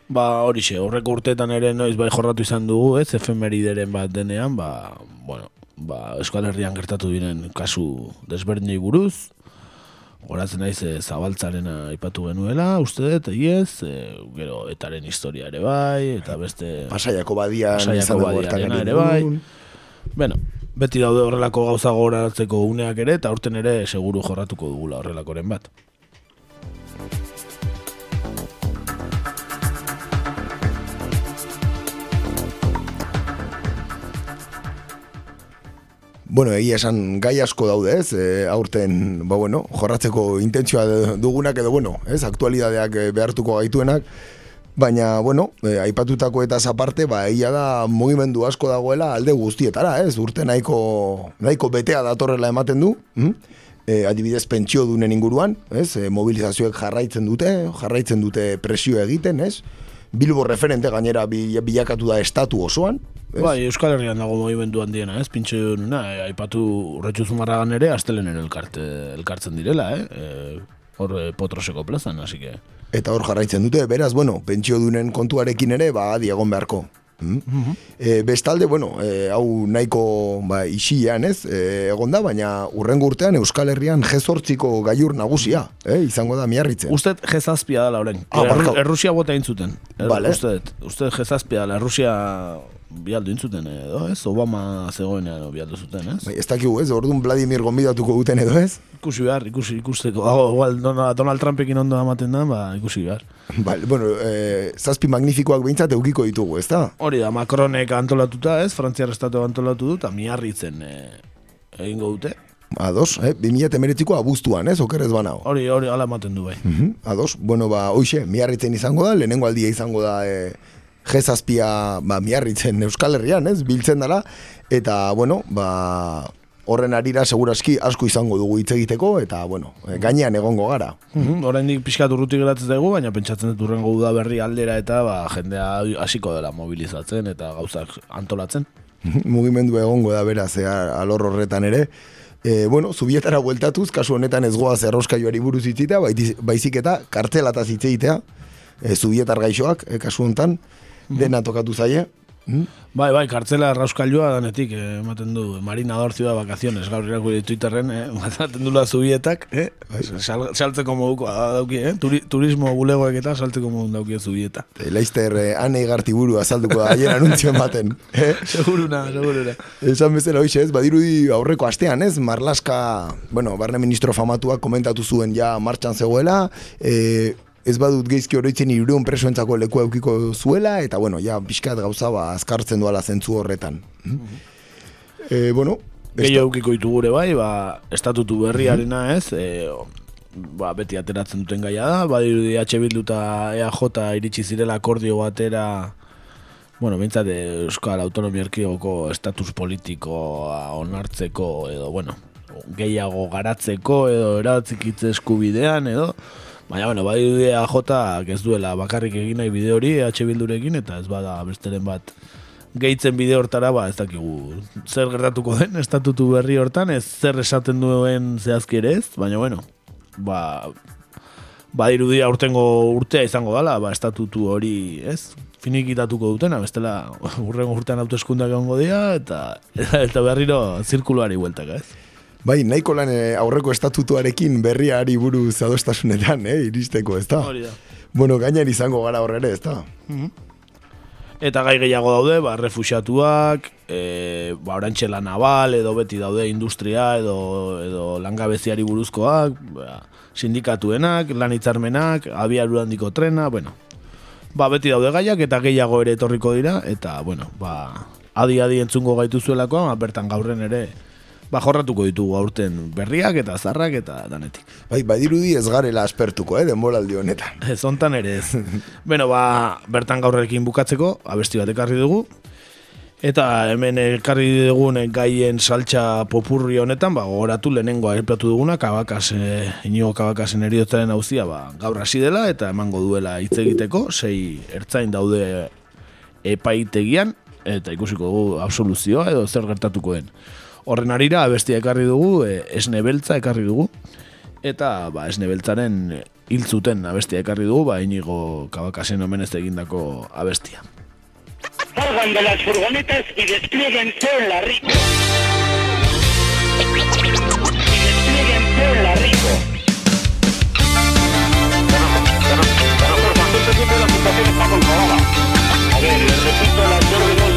Ba, horixe, horreko urteetan ere noiz bai jorratu izan dugu, ez, efemerideren bat denean, ba, bueno, ba, Euskal Herrian gertatu diren kasu desberdinei buruz, Horatzen naiz e, zabaltzaren aipatu genuela, uste dut, iez, e, gero etaren historia ere bai, eta beste... Pasaiako badian Pasaiako gertakari ere bai. Bueno, beti daude horrelako gauza gogoratzeko uneak ere, eta aurten ere seguru jorratuko dugula horrelakoren bat. Bueno, egia esan gai asko daude, ez? E, aurten, ba bueno, jorratzeko intentzioa dugunak edo bueno, ez? Aktualidadeak e, behartuko gaituenak. Baina, bueno, e, aipatutako eta aparte, ba, egia da mugimendu asko dagoela alde guztietara, ez? Urte nahiko, nahiko betea datorrela ematen du, hm? e, adibidez pentsio dunen inguruan, ez? E, mobilizazioek jarraitzen dute, jarraitzen dute presio egiten, ez? Bilbo referente gainera bi- bilakatu da estatu osoan, ez? Bai, Euskal Herrian dago movimendu handiena, ez? Pintxe nuna, e, aipatu urretxu zumarragan ere, astelen elkarte, elkartzen direla, eh? E, hor e, potroseko plazan, hasi que... Eta hor jarraitzen dute, beraz, bueno, pentsio dunen kontuarekin ere, ba, adi egon beharko. Mm? E, bestalde, bueno, e, hau nahiko ba, isian, ez, e, egon da, baina urrengo urtean Euskal Herrian jezortziko gaiur nagusia, eh, izango da miarritzen. Uste jezazpia dela orain. Ah. Errusia bota intzuten. Er, Vale. Uste, uste jezazpia dela. Errusia bialdu intzuten edo, ez? Obama zegoenean bialdu zuten, ez? Bai, ez dakigu, ez, orduan Vladimir gonbidatuko duten edo, ez? Ikusi behar, ikusi, ikusteko. Hago, igual, Donald, Trumpekin ondo amaten da, ba, ikusi behar. Bale, bueno, e, zazpi magnifikoak behintzat eukiko ditugu, ez da? Hori da, Macronek antolatuta, ez? Frantziar estatu antolatu du, eta miarritzen e, egingo dute. Ados, eh? 2008ko abuztuan, ez, okerrez banao. Hori, hori, ala ematen du bai. Mhm, Ados, bueno, ba, hoxe, miarritzen izango da, lehenengo aldia izango da e, jezazpia ba, miarritzen Euskal Herrian, ez, biltzen dela, eta, bueno, ba, horren arira seguraski asko izango dugu hitz egiteko, eta, bueno, e, gainean egongo gara. Mhm, Oraindik pixkat urrutik geratzen dugu, baina pentsatzen dut urrengo uda berri aldera eta ba, jendea hasiko dela mobilizatzen eta gauzak antolatzen. Mugimendu egongo da beraz, e, alor horretan ere. E, bueno, zubietara bueltatuz, kasu honetan ez goaz erroskailuari buruz itzita, baizik eta kartzelataz hitz egitea, e, zubietar gaixoak, e, kasu honetan, dena tokatu zaie. Mm? Bai, bai, kartzela errauskailua danetik, eh, ematen du, Marinador Ciudad de Vacaciones, gaur irakurri Twitterren, eh, ematen dula zubietak, eh, sal, saltzeko moduko dauki, eh, Turi, turismo bulegoek eta saltzeko modu dauki zubieta. E, Laizter eh, ane gartiburu azalduko da, haien anuntzio ematen. Eh? Seguruna, seguruna. Esan bezala hoxe ez, badirudi aurreko astean ez, Marlaska, bueno, barne ministro famatuak komentatu zuen ja martxan zegoela, e, ez badut geizki oroitzen irudun presoentzako leku eukiko zuela, eta bueno, ja pixkat gauza ba, azkartzen duala zentzu horretan. E, bueno, Gehiago eukiko ditugure bai, ba, estatutu berriarena ez, e, ba, beti ateratzen duten gaia da, badirudi H Bildu eta EAJ iritsi zirela akordio batera, bueno, bintzat Euskal Autonomia Erkidegoko estatus politikoa onartzeko, edo, bueno, gehiago garatzeko, edo eratzikitze eskubidean, edo, Baina, bueno, bai EAJ ez duela bakarrik egin nahi bide hori EH Bildurekin, eta ez bada besteren bat gehitzen bide hortara, ba, ez dakigu zer gertatuko den estatutu berri hortan, ez zer esaten duen zehazki ere ez, baina, bueno, ba, badirudi aurtengo urtea izango dala, ba, estatutu hori, ez, finikitatuko dutena, bestela urrengo urtean hauteskundak egongo dira, eta, eta berriro zirkuluari bueltaka, ez? Bai, nahiko lan eh, aurreko estatutuarekin berriari buruz adostasunetan, eh, iristeko, ez da? Hori da. Bueno, gainean izango gara horrere, ez da? Eta gai gehiago daude, ba, refusiatuak, e, ba, orantxe la naval, edo beti daude industria, edo, edo langabeziari buruzkoak, ba, sindikatuenak, lan hitzarmenak, abiaru handiko trena, bueno. Ba, beti daude gaiak eta gehiago ere etorriko dira, eta, bueno, ba, adi-adi entzungo gaituzuelako, ba, bertan gaurren ere, ba, jorratuko ditugu aurten berriak eta zarrak eta danetik. Bai, badirudi ez garela aspertuko, eh, denboraldi honetan. Ez hontan ere ez. Beno, ba, bertan gaurrekin bukatzeko, abesti bat ekarri dugu. Eta hemen ekarri dugun gaien saltxa popurri honetan, ba, gogoratu lehenengoa erplatu duguna, kabakas, e, inigo kabakasen eriotzaren hauzia, ba, gaur hasi dela, eta emango duela hitz egiteko, sei ertzain daude epaitegian, eta ikusiko dugu absoluzioa edo zer gertatuko den. Horren arira, abestia ekarri dugu, e, esne beltza ekarri dugu, eta ba, esne beltzaren hil zuten abestia ekarri dugu, ba, inigo kabakasen omenez egindako abestia. Salgan de las furgonetas y desplieguense en la rico. Y desplieguense en la rico. la situación está controlada. A ver, les repito las órdenes para que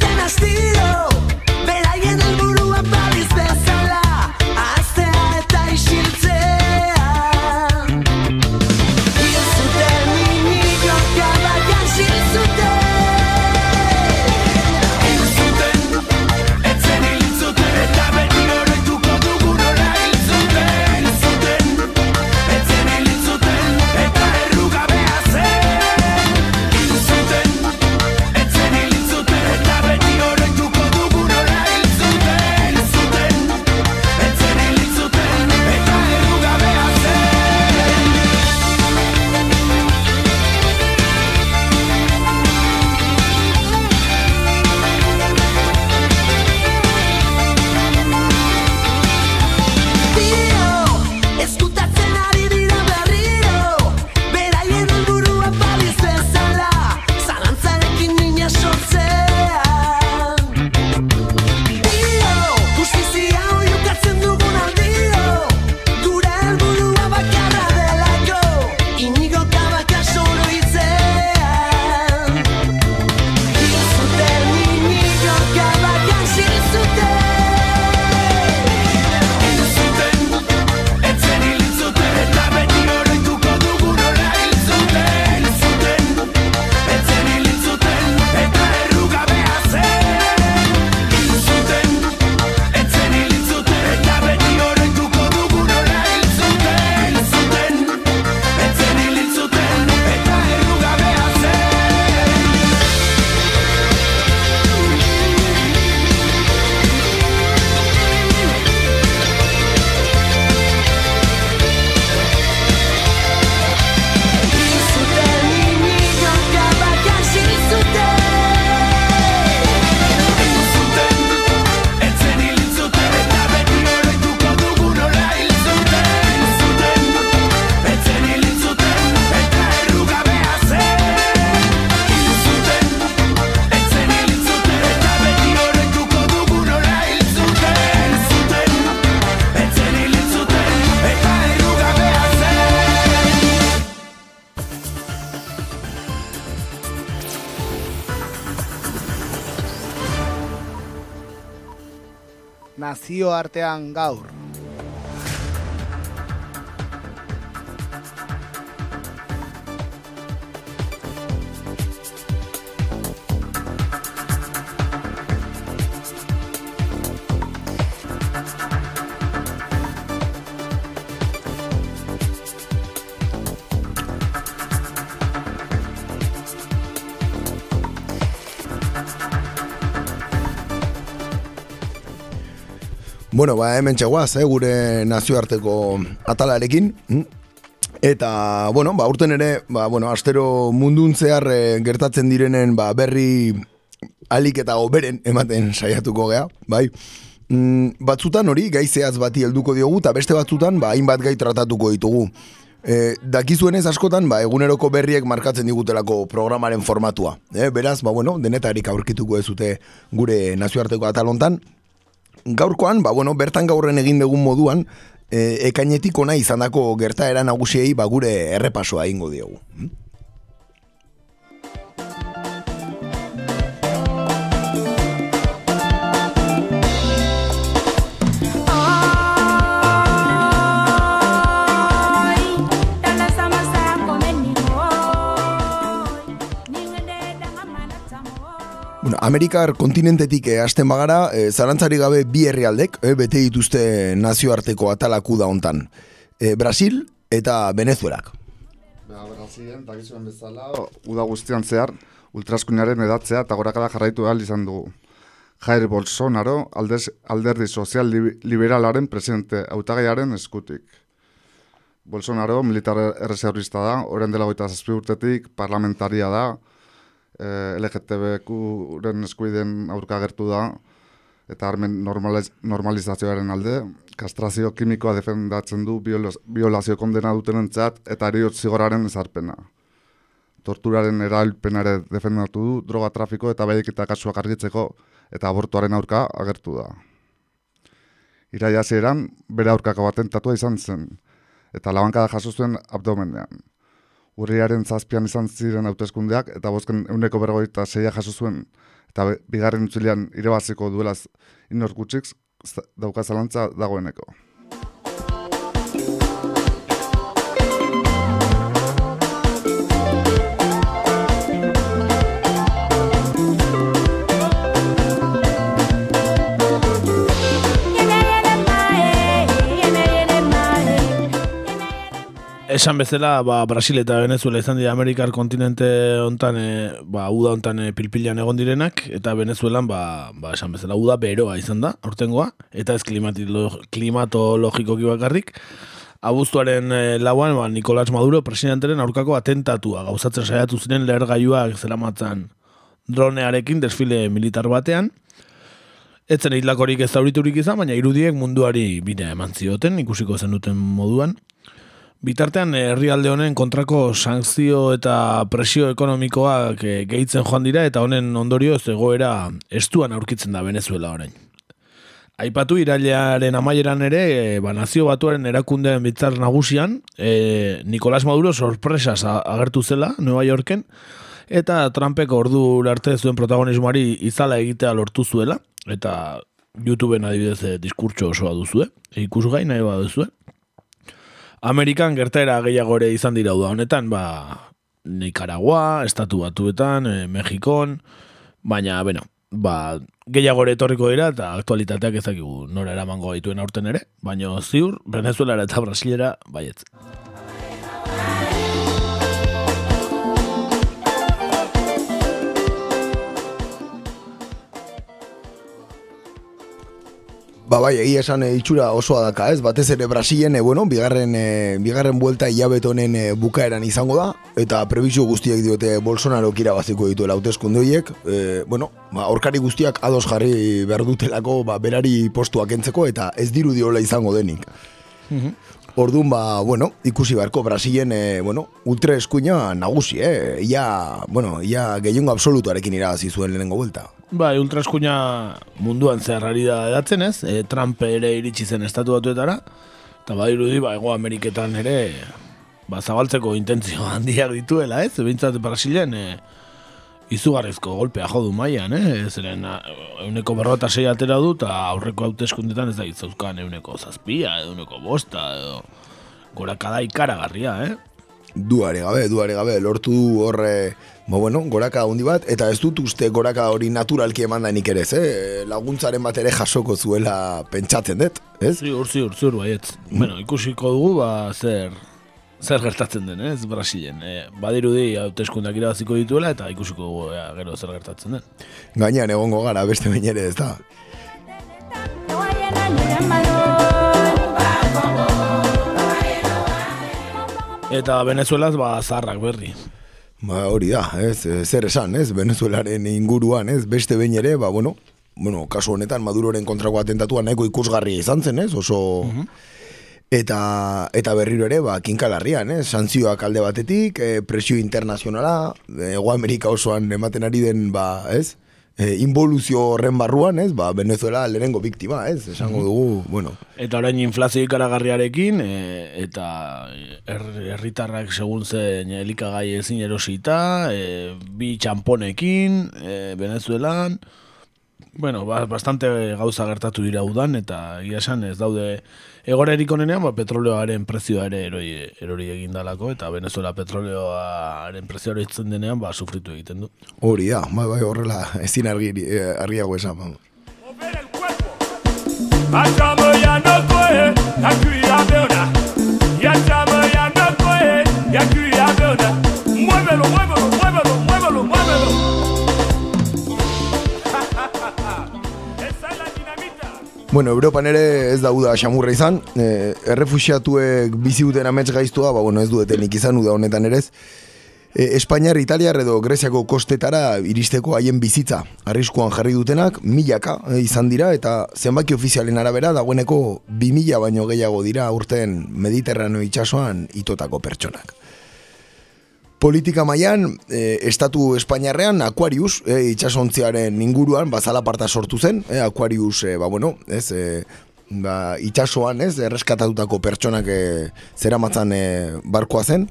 hartu zituzten nazioartean gaur. Bueno, ba, hemen txeguaz, eh, gure nazioarteko atalarekin. mm? Eta, bueno, ba, urten ere, ba, bueno, astero mundun zehar eh, gertatzen direnen ba, berri alik eta oberen ematen saiatuko gea, bai? Mm, batzutan hori, gai zehaz bati helduko diogu, eta beste batzutan, ba, hainbat gai tratatuko ditugu. E, dakizuenez askotan, ba, eguneroko berriek markatzen digutelako programaren formatua. E, beraz, ba, bueno, denetarik aurkituko ez dute gure nazioarteko atalontan. Gaurkoan, ba, bueno, bertan gaurren egin dugun moduan, e, ekainetik ona izandako gertaera nagusiei ba, gure errepasoa egingo diogu. Amerikar kontinentetik eh, hasten bagara, eh, zalantzari gabe bi herrialdek eh, bete dituzte nazioarteko atalaku da hontan. Eh, Brasil eta Venezuelak. Ba, Brasilen, dakizuen bezala, uda guztian zehar, ultraskuinaren edatzea eta gorakada jarraitu ahal izan dugu. Jair Bolsonaro, aldez, alderdi sozial li- liberalaren presidente hautagaiaren eskutik. Bolsonaro militar erreservista da, orain dela goita zazpi urtetik, parlamentaria da, eh, LGTBQ-ren eskuiden aurka agertu da, eta armen normaliz normalizazioaren alde, kastrazio kimikoa defendatzen du biolo- violazio kondena dutenentzat eta eriot zigoraren ezarpena. Torturaren erailpena ere defendatu du, droga trafiko eta behiketa kasuak argitzeko eta abortuaren aurka agertu da. Iraia hasieran bere aurkako atentatua izan zen, eta labankada jaso zuen abdomenean. Urriaren zazpian izan ziren hauteskundeak eta bozken euneko berrogeita seia jaso zuen, eta bigarren utzilean irebaziko duelaz inor gutxik z- dauka zalantza dagoeneko. Esan bezala, ba, Brasil eta Venezuela izan dira Amerikar kontinente hontan, e, ba, uda hontan e, pilpilan egon direnak, eta Venezuelan, ba, ba, esan bezala, uda beroa izan da, aurtengoa, eta ez klimatologikoki bakarrik. Abuztuaren e, lauan, ba, Nicolás Maduro presidentaren aurkako atentatua gauzatzen saiatu ziren lehergailuak zeramatzan dronearekin desfile militar batean, Etzen hitlakorik ez zauriturik izan, baina irudiek munduari bidea eman zioten, ikusiko zenuten moduan. Bitartean herrialde honen kontrako sankzio eta presio ekonomikoak eh, gehitzen joan dira eta honen ondorioz egoera estuan aurkitzen da Venezuela orain. Aipatu irailearen amaieran ere, e, ba, nazio batuaren erakundeen bitzar nagusian, e, Nicolás Maduro sorpresas agertu zela Nueva Yorken, eta Trumpek ordu arte zuen protagonismoari izala egitea lortu zuela, eta YouTubeen adibidez e, diskurtso osoa duzue, e, ikusgai nahi baduzue. Amerikan gertaera gehiago ere izan dira da honetan, ba, Nicaragua, Estatu Batuetan, e, Mexikon, baina, bueno, ba, gehiago ere etorriko dira eta aktualitateak ezakigu nora eramango gaituen aurten ere, baina ziur, Venezuela eta Brasilera, baietz. Ba bai, egia esan e, itxura osoa daka, ez? Batez ere Brasilen, e, bueno, bigarren, e, bigarren buelta hilabete honen e, bukaeran izango da, eta prebizio guztiek diote Bolsonaro irabaziko dituela hauteskunde horiek. E, bueno, ba, aurkari guztiak ados jarri behar dutelako, ba, berari postuak entzeko, eta ez diru diola izango denik. Orduan, ba, bueno, ikusi beharko Brasilen, e, bueno, ultra eskuina nagusi, eh? Ia, bueno, ia gehiengo absolutuarekin irabazi zuen lehenengo buelta. Bai, ultraeskuina munduan zehar ari da edatzen ez, e, Trump ere iritsi zen estatu batuetara, eta badirudi, ba, ego Ameriketan ere, ba, zabaltzeko intentzio handiak dituela ez, bintzat Brasilen, e, izugarrizko golpea jodu mailan, eh? Zeren euneko berrota sei atera du, eta aurreko hauteskundetan ez da gitzauzkan euneko zazpia, euneko bosta, edo gorakada ikaragarria, eh? duare gabe, duare gabe, lortu du horre, ba bueno, goraka handi bat, eta ez dut uste goraka hori naturalki eman da nik ere, eh? laguntzaren bat ere jasoko zuela pentsatzen dut, ez? Ziur, ziur, ziur, baietz. Bueno, ikusiko dugu, ba, zer, zer gertatzen den, ez, Brasilen. E, badirudi hauteskundak irabaziko dituela, eta ikusiko ea, gero zer gertatzen den. Gainean egongo gara, beste behin ere, ez da? Eta Venezuelaz, ba, zarrak berri. Ba, hori da, ez, eh, zer esan, ez, Venezuelaren inguruan, ez, beste behin ere, ba, bueno, bueno, kasu honetan Maduroren kontrako atentatua nahiko ikusgarria izan zen, ez, oso... Eta, eta berriro ere, ba, kinkalarrian, eh? sanzioak alde batetik, eh, presio internazionala, eh, Ego Amerika osoan ematen ari den, ba, ez? Eh, involuzio horren barruan, ez? Ba, Venezuela lehenengo biktima, ez? Esango dugu, bueno. Eta orain inflazio ikaragarriarekin, e, eta her- herritarrak segun zen elikagai ezin erosita, e, bi txamponekin, e, Venezuelan, bueno, ba, bastante gauza gertatu dira udan, eta egia esan ez daude egorerik onenean, ba, petroleoaren prezioa ere eroi, erori egin dalako, eta Venezuela petroleoaren prezioa eroitzen denean, ba, sufritu egiten du. Hori da, bai, bai, horrela, ezin argi, eh, argiago esan, vamos. Ya no koe, akuya beona. Ya chama ya no koe, ya akuya beona. Muévelo, muévelo, muévelo, Bueno, Europan ere ez dauda xamurra izan, e, errefuxiatuek bizi duten amets gaiztua, ba, bueno, ez duetenik izan uda honetan ere ez. E, Espainiar, Italiar edo Greziako kostetara iristeko haien bizitza. Arriskuan jarri dutenak, milaka e, izan dira, eta zenbaki ofizialen arabera dagoeneko bi mila baino gehiago dira urten Mediterraneo itsasoan itotako pertsonak. Politika mailan e, estatu Espainiarrean Aquarius e, itsasontziaren inguruan bazala parta sortu zen, e, Aquarius e, ba bueno, ez e, ba, itsasoan, ez, erreskatatutako pertsonak e, zeramatzan e, barkoa zen.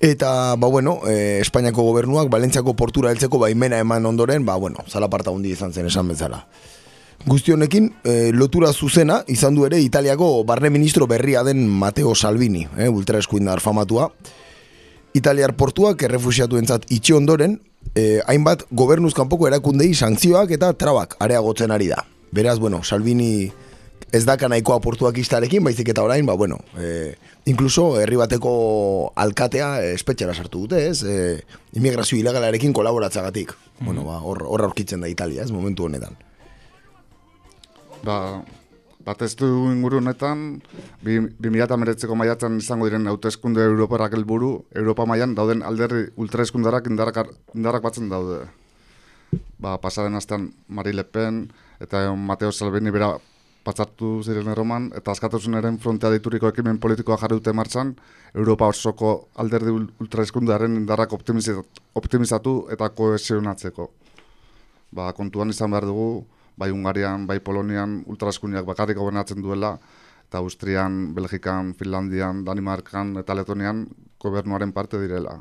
Eta, ba bueno, e, Espainiako gobernuak Balentziako portura heltzeko baimena eman ondoren, ba bueno, zalaparta hundi izan zen esan bezala. Guzti honekin, e, lotura zuzena izan du ere Italiako barne ministro berria den Matteo Salvini, e, ultra eskuindar famatua. Italiar portuak errefusiatu entzat itxi ondoren, eh, hainbat gobernuz kanpoko erakundei santzioak eta trabak areagotzen ari da. Beraz, bueno, Salvini ez daka nahikoa portuak istarekin, baizik eta orain, ba, bueno, eh, incluso herri bateko alkatea espetxera sartu dute, ez? Eh, immigrazio ilegalarekin kolaboratzagatik. Bueno, ba, hor, hor aurkitzen da Italia, ez, momentu honetan. Ba, batez du inguru honetan, bi, bi mila eta meretzeko maiatzen izango diren hauteskunde Europarak helburu, Europa mailan dauden alderri ultraeskundarak indarrak, ar- indarrak batzen daude. Ba, pasaren astean Marie Le Pen eta Mateo Salvini bera patzartu ziren erroman, eta askatasunaren frontea deituriko ekimen politikoa jarri dute martxan, Europa osoko alderdi ul- ultraeskundaren indarrak optimizatu, optimizatu eta kohesionatzeko. Ba, kontuan izan behar dugu, bai Ungarian, bai Polonian ultraskuniak bakarrik gobernatzen duela, eta Austrian, Belgikan, Finlandian, Danimarkan eta Letonian gobernuaren parte direla.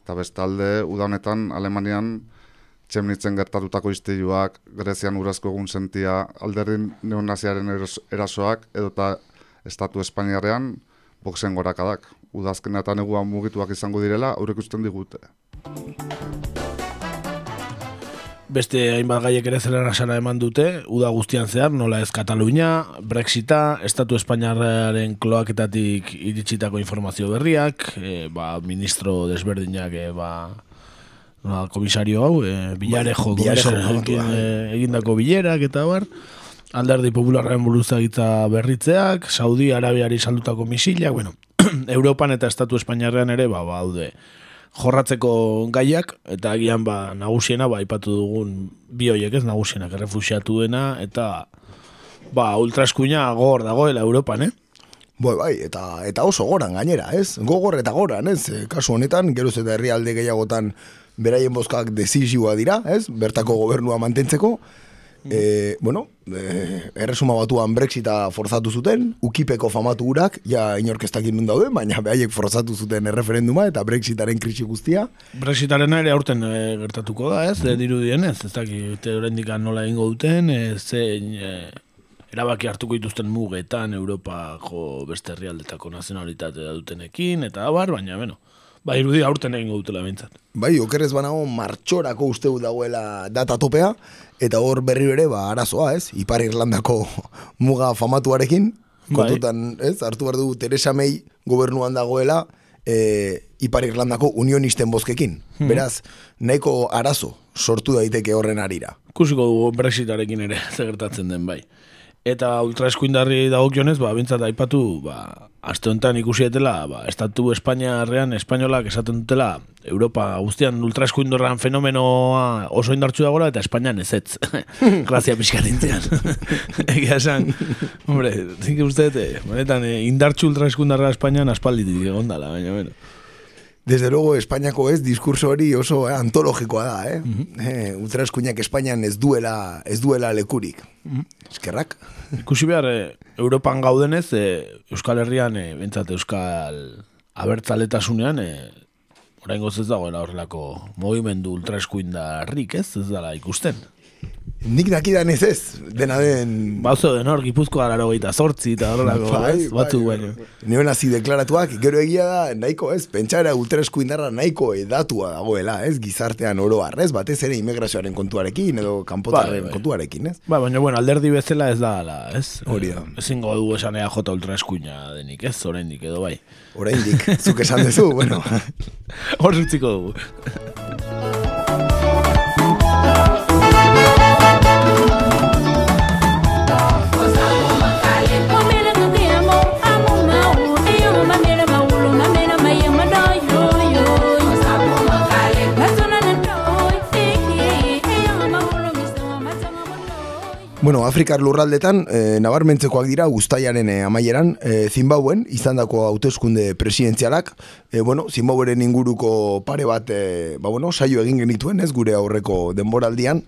Eta bestalde, uda honetan, Alemanian, txemnitzen gertatutako istiluak, Grezian urazko egun sentia, alderdin neonaziaren erasoak, edota Estatu Espainiarrean, boxen gorakadak. Udazkena eta negua mugituak izango direla, aurrek usten digute. Beste hainbat gaiek ere zelera sara eman dute, uda guztian zehar, nola ez Katalunia, Brexita, Estatu Espainiarraren kloaketatik iritsitako informazio berriak, e, ba, ministro desberdinak, e, ba, nola, komisario hau, e, bilarejo, komisarioekin, bai. e, egindako bilerak eta bar, alderdi popularren buruzagitza berritzeak, Saudi Arabiari saldutako misilak, bueno, Europan eta Estatu Espainiarrean ere, ba, baude, jorratzeko gaiak, eta agian ba, nagusiena, ba, aipatu dugun bi hoiek ez nagusienak errefusiatuena, eta ba, ultraskuina gogor dagoela Europan, eh? Bai, bai, eta, eta oso goran gainera, ez? Gogor eta goran, ez? E, Kasu honetan, geroz eta herrialde gehiagotan beraien bozkak dezizioa dira, ez? Bertako gobernua mantentzeko. E, bueno, e, erresuma batuan Brexita forzatu zuten, ukipeko famatu urak, ja inorkestakin nun daude, baina behaiek forzatu zuten erreferenduma eta Brexitaren krisi guztia. Brexitaren ere aurten e, gertatuko da, ez? Mm. Dirudien ez, ez dakit oraindik nola egingo duten, zein e, erabaki hartuko dituzten mugetan Europako beste herrialdetako nazionalitatea dutenekin, eta abar, baina, bueno, ba, irudi aurten egingo dutela bintzat. Bai, okerrez banago martxorako uste dut dagoela data topea, eta hor berri ere, ba, arazoa, ez? Ipar Irlandako muga famatuarekin, Bai. kontutan, ez? Hartu behar du Teresa May gobernuan dagoela, e, Ipar Irlandako unionisten bozkekin. Mhm. Beraz, nahiko arazo sortu daiteke horren arira. Ikusiko dugu Brexitarekin ere zer gertatzen den bai. Eta ultraeskuindarri dagokionez, ba, bintzat aipatu, ba, aste honetan ikusietela, ba, estatu Espainiarrean, espainolak esaten dutela, Europa guztian ultraeskuindorran fenomenoa oso indartsu dagoela, eta Espainian ez ez. Grazia pixkarintzean. Egia esan, hombre, zik uste, eh, benetan, eh, indartsu ultraeskundarra Espainian aspalditik egondala, baina, bueno. Desde luego, Espainiako ez, diskurso hori oso eh, antologikoa da, eh? eh ultraeskuinak Espainian ez duela, ez duela lekurik. Eskerrak. Ikusi behar, eh, Europan gaudenez, eh, Euskal Herrian, eh, bentsat Euskal abertzaletasunean, eh, orain ez dagoela horrelako movimendu ultraeskuindarrik, ez? Ez dala ikusten. Nik dakidan ez ez, dena den... Bauzo den hor, gipuzkoa laro gaita sortzi eta horrelako, Bai, ez? Batzu, bai, baino. Nioen hasi deklaratuak, gero egia da, nahiko ez, pentsara ultraeskuindarra nahiko edatua dagoela, ez, gizartean oro ez, batez ere immigrazioaren kontuarekin, edo kanpotarren Bai, bai. kontuarekin, ez? Ba, baina, bueno, alderdi bezala ez da, ala, ez? Hori da. Eh, Ezingo dugu esan ea jota ultraeskuina denik, ez? Oraindik edo bai. Oraindik, zuk esan duzu, bueno. Hor utziko dugu. Bueno, Afrikar lurraldetan, e, nabarmentzekoak dira guztaiaren e, amaieran, e, Zimbabuen, izandako hauteskunde presidenzialak, e, bueno, Zimbabuen inguruko pare bat, e, ba, bueno, saio egin genituen, ez, gure aurreko denboraldian,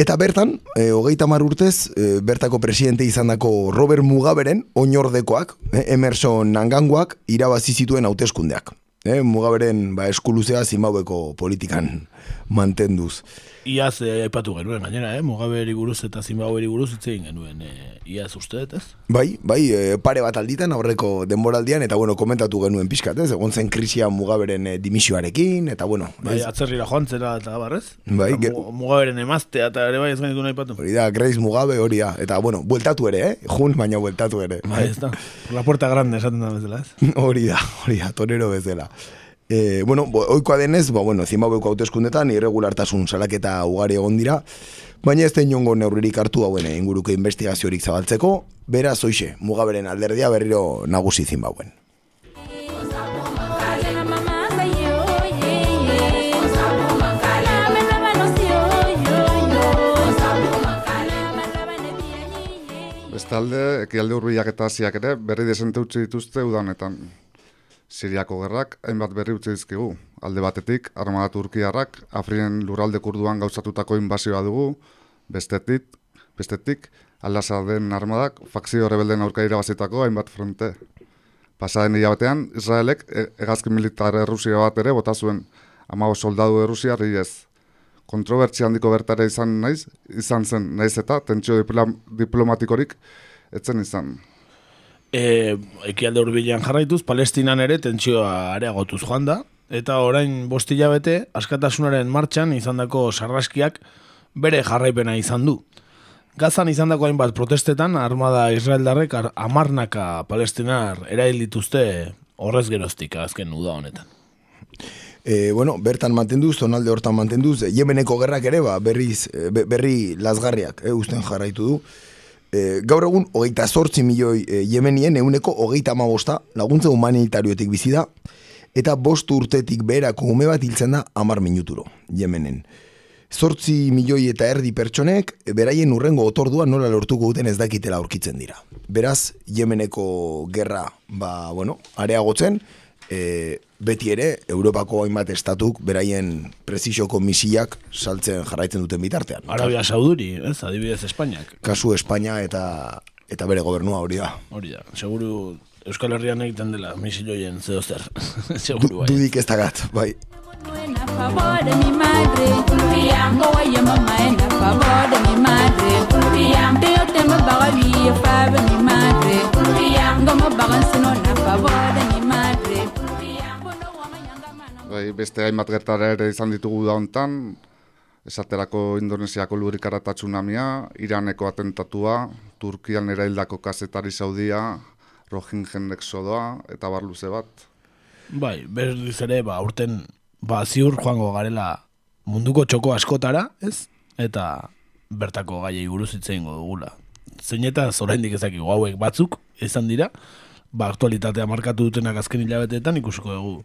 Eta bertan, e, hogeita mar urtez, e, bertako presidente izandako Robert Mugaberen oinordekoak, e, Emerson Nanganguak, irabazi zituen hauteskundeak. E, Mugaberen ba, eskuluzea Zimbabweko politikan mantenduz. Iaz eh, aipatu genuen, gainera, eh? Mugaberi buruz eta Zimbabweri buruz hitz egin genuen, eh, iaz uste ez? Bai, bai, e, pare bat alditan aurreko denboraldian, eta bueno, komentatu genuen pixkat, ez? Egon zen krisia Mugaberen e, dimisioarekin, eta bueno, Bai, ez? atzerrira joan zera eta barrez? Bai, Eta ge- Mu- Mugaberen emaztea eta ere bai ez gaitu nahi patu. Hori da, Grace Mugabe hori da, eta bueno, bueltatu ere, eh? Jun, baina bueltatu ere. Bai, ez da. Por la puerta grande esaten da bezala, ez? Hori da, hori da, torero bezala. E, bueno, oikoa denez, ba, bueno, Zimbabweko hauteskundetan irregulartasun salaketa ugari egon dira, baina ez da inongo neurririk hartu hauen inguruko investigaziorik zabaltzeko, beraz hoxe, mugaberen alderdia berriro nagusi Zimbabuen. Bestalde, ekialde hurbilak eta hasiak ere berri desente utzi dituzte uda honetan. Siriako gerrak hainbat berri utzi dizkigu. Alde batetik, armada turkiarrak Afrien lurralde kurduan gauzatutako inbazioa dugu, bestetik, bestetik, aldasa den armadak fakzio rebelden aurka irabazitako hainbat fronte. Pasaden hilabetean, Israelek e- hegazkin militar Errusia bat ere bota zuen, amago soldadu Errusiar ez. Kontrobertsia handiko bertare izan naiz, izan zen, naiz eta tentsio diplom, diplomatikorik etzen izan. E, ekialde hurbilean jarraituz, Palestinan ere tentsioa areagotuz joan da, eta orain bost hilabete askatasunaren martxan izandako sarraskiak bere jarraipena izan du. Gazan izandako hainbat protestetan, armada israeldarrek ar- amarnaka palestinar erail dituzte horrez geroztik azken uda honetan. E, bueno, bertan mantenduz, zonalde hortan mantenduz, Yemeneko gerrak ere, ba, berriz, e, be- berri lasgarriak, e, usten jarraitu du. E, gaur egun, hogeita zortzi milioi e, Yemenien, euneko hogeita amabosta laguntza humanitariotik bizi da, eta bost urtetik beherako ume bat hiltzen da amar minuturo, Yemenen. Zortzi milioi eta erdi pertsonek, e, beraien urrengo otordua nola lortuko duten ez dakitela aurkitzen dira. Beraz, Yemeneko gerra, ba, bueno, areagotzen, e, beti ere, Europako hainbat estatuk beraien prezisioko misiak saltzen jarraitzen duten bitartean. Arabia Sauduri, ez, adibidez Espainiak. Kasu Espainia eta eta bere gobernua hori da. Hori da, seguru Euskal Herrian egiten dela misiloien zeo zer. Du, seguru bai. dudik ez dagat, bai. bagan sino favor de mi madre, Colombian. Bai, beste hainbat gertara ere izan ditugu da hontan, esaterako Indonesiako lurikara tsunamia, Iraneko atentatua, Turkian eraildako kazetari saudia, Rohingyen exodoa, eta bar luze bat. Bai, berriz ere, ba, urten, ba, ziur joango garela munduko txoko askotara, ez? Eta bertako gaiei buruz hitz egingo dugula. zeinetaz oraindik ezakigu hauek batzuk izan dira, ba, aktualitatea markatu dutenak azken hilabeteetan ikusiko dugu.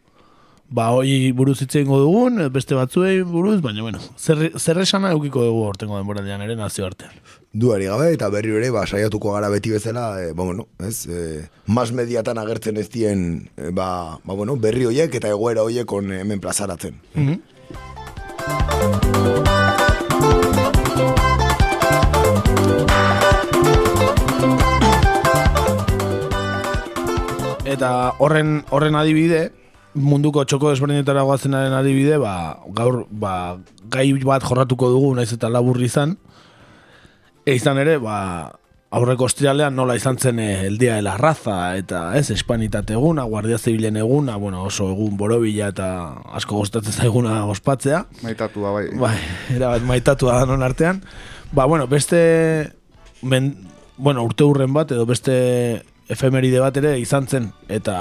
Ba, hoi buruz hitz egingo dugun, beste batzuei buruz, baina, bueno, zer, zer esana eukiko dugu hortengo denboraldian ere nazio artean. Duari gabe eta berri ere ba, saiatuko gara beti bezala, e, ba, bueno, ez, e, mas mediatan agertzen ez dien e, ba, ba, bueno, berri hoiek eta egoera hoiek on hemen plazaratzen. Eta horren horren adibide, munduko txoko desberdinetara goazenaren adibide, ba, gaur ba, gai bat jorratuko dugu, naiz eta labur izan. E izan ere, ba, aurreko ostiralean nola izan zen eh, el día de la raza, eta ez, espanitate eguna, guardia zibilen eguna, bueno, oso egun borobila eta asko gustatzen zaiguna ospatzea. Maitatua bai. Bai, era bat maitatua da non artean. Ba, bueno, beste men, bueno, urte hurren bat edo beste efemeride bat ere izan zen eta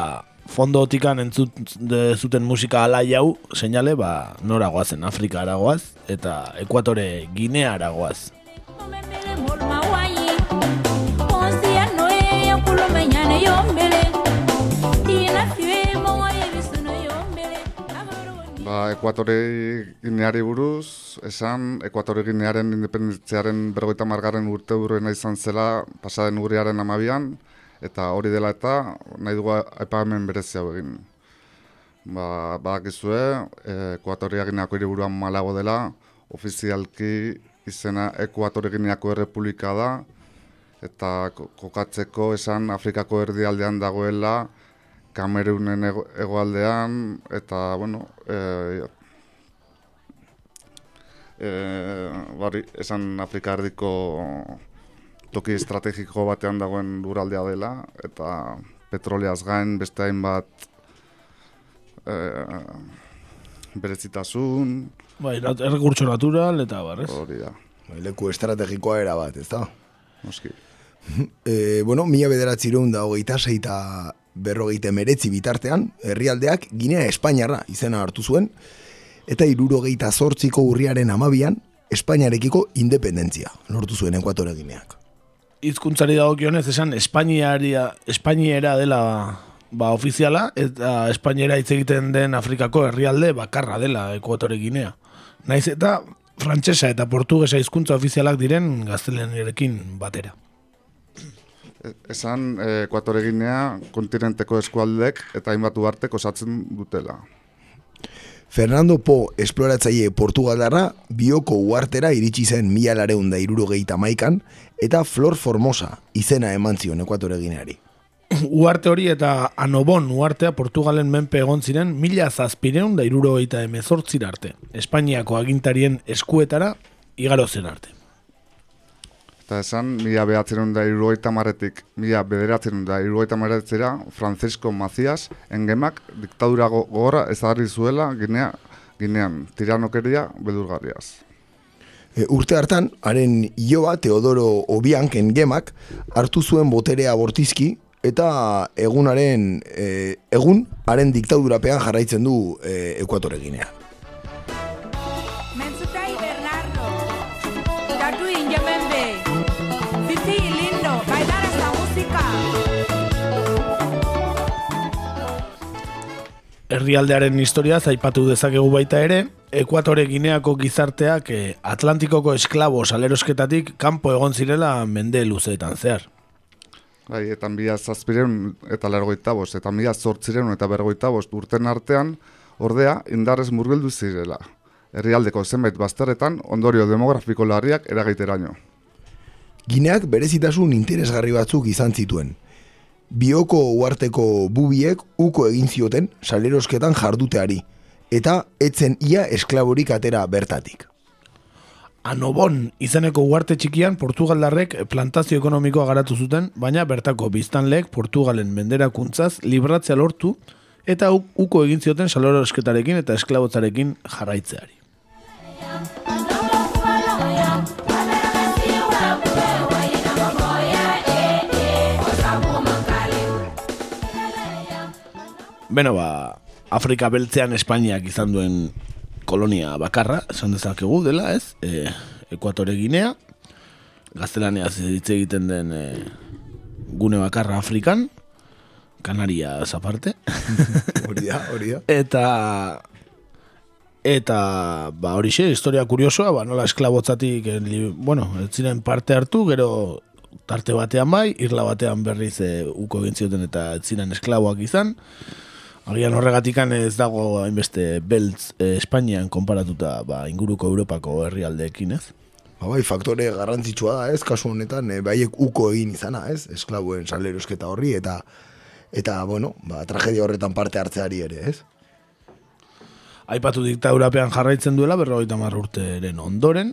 fondo otikan entzut de, zuten musika alai hau seinale, ba, nora goazen, Afrika aragoaz eta Ekuatore Ginea aragoaz. Ba, Ekuatore Gineari buruz, esan, Ekuatore Ginearen independentziaren bergoita margarren urte urrena izan zela pasaden urriaren amabian, eta hori dela eta nahi dugu aipamen berezi hau egin. Ba, badakizue, Ekuatoria Gineako hiriburuan malago dela, ofizialki izena Ekuatore Gineako Errepublika da, eta ko- kokatzeko esan Afrikako erdialdean dagoela, Kamerunen ego- hegoaldean, eta, bueno, e, e, bari, esan Afrika erdiko toki estrategiko batean dagoen luraldea dela, eta petroleaz gain beste hainbat e, berezitasun, Bai, errekurtso natural eta barrez. hori da, Bai, Leku estrategikoa era bat, ez da? noski. E, bueno, mila bederatzireun da hogeita sei eta berrogeita meretzi bitartean, herrialdeak Ginea Espainiarra izena hartu zuen, eta irurogeita zortziko urriaren amabian, Espainiarekiko independentzia lortu zuen Ekuatore Gineak. Hizkuntzari dagokionez esan Espainiaria Espainiera dela ba ofiziala eta Espainiera hitz egiten den Afrikako herrialde bakarra dela Ekuatore Ginea. Naiz eta frantsesa eta portugesa hizkuntza ofizialak diren gaztelaniarekin batera. Esan, e, Ekuatore Ginea kontinenteko eskualdek eta hainbat uhartek osatzen dutela. Fernando Po esploratzaile Portugaldarra bioko uartera iritsi zen mila lareun da irurogeita maikan, eta Flor Formosa izena eman zion Ekuatore Gineari. Uarte hori eta Anobon uartea Portugalen menpe egon ziren mila zazpireun da irurogeita emezortzira arte. Espainiako agintarien eskuetara igaro zen arte. Eta esan, mila behatzen da irurogeita marretik, mila bederatzen da irurogeita marretzera, Francisco Macías, engemak diktadura go- gogorra ezagarri zuela Ginea, Ginean, tiranokeria beldurgarriaz. E, urte hartan, haren ioa Teodoro Obianken gemak hartu zuen boterea bortizki eta egunaren e, egun haren diktadurapean jarraitzen du e, Ekuatore herrialdearen historia zaipatu dezakegu baita ere, Ekuatore Gineako gizarteak eh, Atlantikoko esklabo salerosketatik kanpo egon zirela mende luzeetan zehar. Bai, eta mila zazpireun eta lergoita bost, eta mila zortzireun eta bergoita bost urten artean, ordea, indarrez murgildu zirela. Herrialdeko zenbait bazterretan ondorio demografiko larriak eragiteraino. Gineak berezitasun interesgarri batzuk izan zituen. Bioko uarteko bubiek uko egin zioten salerosketan jarduteari, eta etzen ia esklaborik atera bertatik. Anobon izeneko uarte txikian Portugaldarrek plantazio ekonomikoa garatu zuten, baina bertako biztanleek Portugalen menderakuntzaz libratzea lortu eta uko egin zioten salorosketarekin eta esklabotzarekin jarraitzeari. Beno, ba, Afrika beltzean Espainiak izan duen kolonia bakarra, esan dezakegu dela, ez? E, Ekuatore Ginea. gaztelaniaz hitz egiten den e, gune bakarra Afrikan, Kanaria aparte. hori da, hori da. Eta eta ba horixe historia kuriosoa, ba nola esklabotzatik eh, li- bueno, ez ziren parte hartu, gero tarte batean bai, irla batean berriz e, uko egin zioten eta ez ziren esklaboak izan. Agian horregatikan ez dago hainbeste beltz e, Espainian konparatuta ba, inguruko Europako herrialdeekin, ez? Ba, bai, faktore garrantzitsua da, ez, kasu honetan, e, baiek uko egin izana, ez, esklaboen salerosketa horri, eta, eta bueno, ba, tragedia horretan parte hartzeari ere, ez? Aipatu diktadurapean jarraitzen duela, berrogeita urteren ondoren,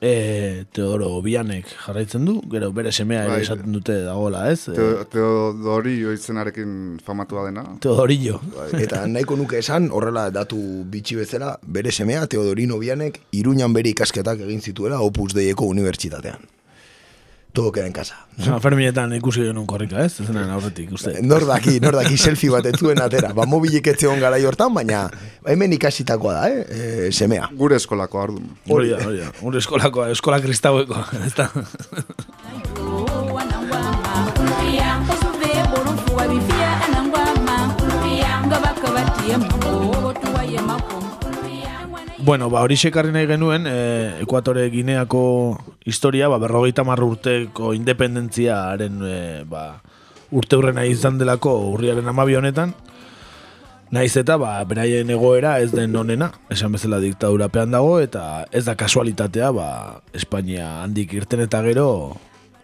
e, Teodoro Bianek jarraitzen du, gero bere semea ere Bai. esaten dute dagola, ez? E, Teo- Teodorio izenarekin famatua dena. Teodorillo. Eta nahiko nuke esan, horrela datu bitxi bezala, bere semea, Teodorino Bianek, Iruñan bere ikasketak egin zituela Opus Deieko Unibertsitatean. Todo queda en casa. San Ferminetan ikusi genuen korrika, ez? Ez zen aurretik, uste. Nor daki, nor daki selfie bat ez zuen atera. Ba, mobilik ez zegoen garai hortan, baina hemen ikasitakoa da, eh? E, semea. Gure eskolako ardun. Hori da, hori da. Hori eskolakoa, eskola kristaueko, ez da. Bueno, ba, hori sekarri nahi genuen, e, Ekuatore Gineako historia, ba, berrogeita marra urteko independentziaren e, ba, urte hurrena izan delako urriaren amabi honetan, Naiz eta ba, beraien egoera ez den onena, esan bezala diktadurapean dago, eta ez da kasualitatea, ba, Espainia handik irten eta gero,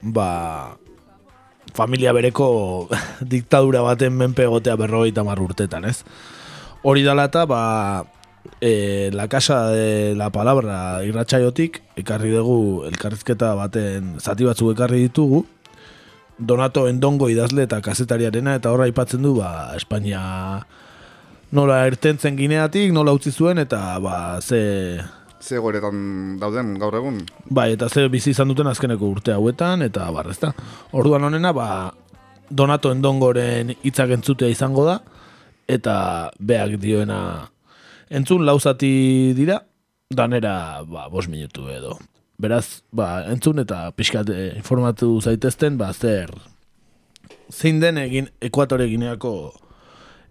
ba, familia bereko diktadura baten menpe egotea berrogeita mar urtetan, ez? Hori dala eta, ba, e, la casa de la palabra irratsaiotik ekarri dugu elkarrizketa baten zati batzuk ekarri ditugu, Donato Endongo idazle eta kazetariarena, eta horra aipatzen du, ba, Espainia nola ertentzen gineatik, nola utzi zuen, eta ba, ze... Ze goretan dauden gaur egun. Bai, eta ze bizi izan duten azkeneko urte hauetan, eta barrezta. Orduan honena, ba, Donato Endongoren hitzak entzutea izango da, eta beak dioena entzun lauzati dira, danera, ba, bos minutu edo. Beraz, ba, entzun eta pixkat eh, informatu zaitezten, ba, zer, zein den egin Ekuatore Gineako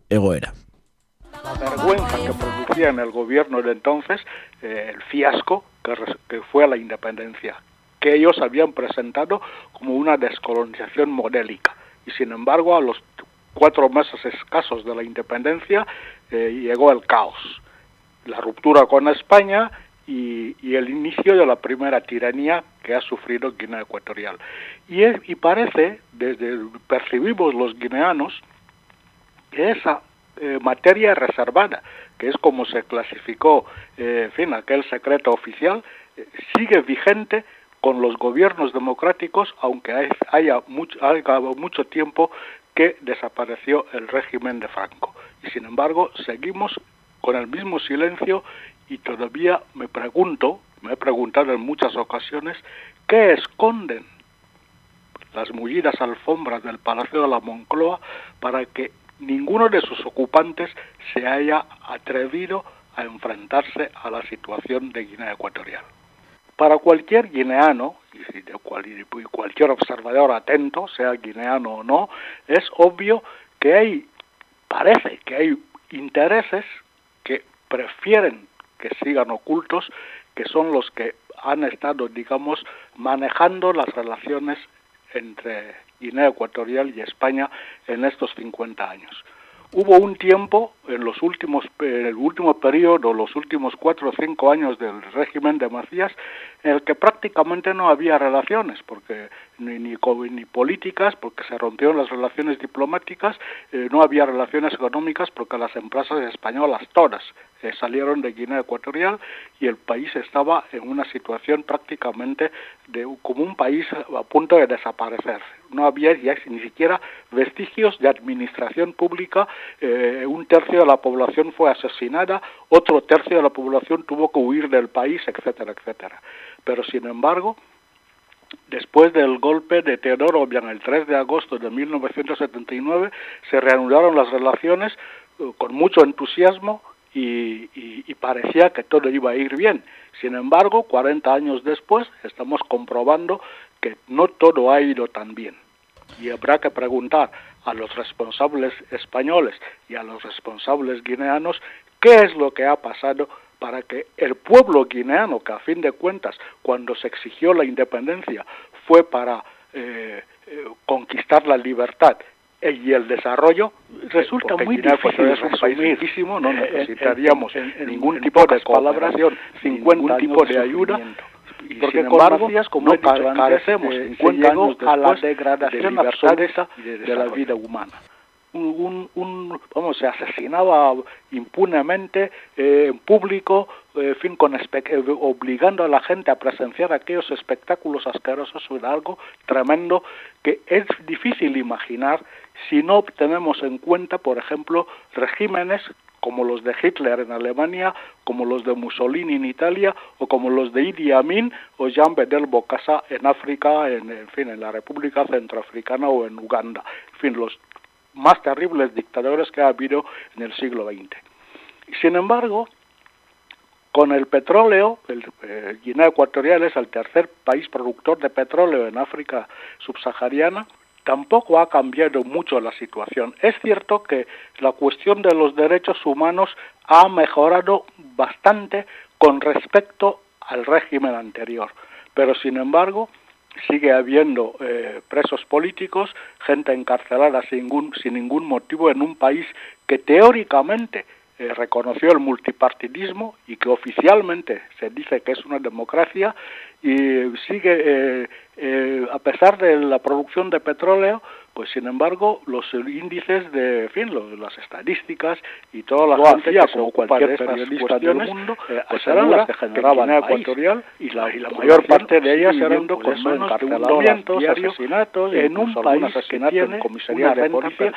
egoera. la vergüenza que producía en el gobierno de entonces eh, el fiasco que, que fue la independencia, que ellos habían presentado como una descolonización modélica. Y sin embargo, a los cuatro meses escasos de la independencia eh, llegó el caos, la ruptura con España y, y el inicio de la primera tiranía que ha sufrido Guinea Ecuatorial. Y, es- y parece, desde percibimos los guineanos, que esa eh, materia reservada, que es como se clasificó, eh, fin, aquel secreto oficial, eh, sigue vigente con los gobiernos democráticos, aunque hay- haya mucho, haya mucho tiempo que desapareció el régimen de Franco. Y sin embargo, seguimos con el mismo silencio y todavía me pregunto, me he preguntado en muchas ocasiones, ¿qué esconden las mullidas alfombras del Palacio de la Moncloa para que ninguno de sus ocupantes se haya atrevido a enfrentarse a la situación de Guinea Ecuatorial. Para cualquier guineano, y cualquier observador atento, sea guineano o no, es obvio que hay, parece que hay intereses prefieren que sigan ocultos, que son los que han estado, digamos, manejando las relaciones entre Guinea Ecuatorial y España en estos 50 años. Hubo un tiempo en los últimos, en el último periodo, los últimos cuatro o cinco años del régimen de Macías, en el que prácticamente no había relaciones, porque ni, ni, ni políticas, porque se rompieron las relaciones diplomáticas, eh, no había relaciones económicas, porque las empresas españolas todas eh, salieron de Guinea Ecuatorial y el país estaba en una situación prácticamente de como un país a punto de desaparecer. No había ni siquiera vestigios de administración pública. eh, un tercio de la población fue asesinada, otro tercio de la población tuvo que huir del país, etcétera, etcétera. Pero sin embargo, Después del golpe de Teodoro Obiang el 3 de agosto de 1979, se reanudaron las relaciones eh, con mucho entusiasmo y, y- y parecía que todo iba a ir bien. Sin embargo, 40 años después, estamos comprobando que no todo ha ido tan bien. Y habrá que preguntar a los responsables españoles y a los responsables guineanos qué es lo que ha pasado para que el pueblo guineano, que a fin de cuentas, cuando se exigió la independencia, fue para eh, eh, conquistar la libertad eh, y el desarrollo, resulta muy Guinea difícil es un país riquísimo, no Eh, necesitaríamos en- en- ningún en tipo de 50 ningún tipo de de ayuda, y Porque sin con embargo, como no he dicho carecemos eh, 50 se llegó años a la degradación de absoluta de de, la vida humana. Un, un, vamos, se asesinaba impunemente eh, en público, eh, fin, con eh, obligando a la gente a presenciar aquellos espectáculos asquerosos era algo tremendo que es difícil imaginar si no tenemos en cuenta, por ejemplo, regímenes como los de Hitler en Alemania, como los de Mussolini en Italia, o como los de Idi Amin o Jean Bedel Bokassa en África, en, en fin, en la República Centroafricana o en Uganda. En fin, los más terribles dictadores que ha habido en el siglo XX. Sin embargo, con el petróleo, el, eh, Guinea Ecuatorial es el tercer país productor de petróleo en África subsahariana, tampoco ha cambiado mucho la situación. Es cierto que la cuestión de los derechos humanos ha mejorado bastante con respecto al régimen anterior, pero sin embargo sigue habiendo eh, presos políticos, gente encarcelada sin ningún, sin ningún motivo en un país que teóricamente eh, reconoció el multipartidismo y que oficialmente se dice que es una democracia y sigue, eh, eh, a pesar de la producción de petróleo, pues sin embargo los índices de, en fin, los- las estadísticas y toda la gente hacía que se ocupa cualquier de estas periodista del cuestiones, mundo, eh, pues eran las que generaban Guinea Ecuatorial y la, y la mayor parte de ellas eran con de dólar diario asesinatos, en un país que tiene en comisaría una de policía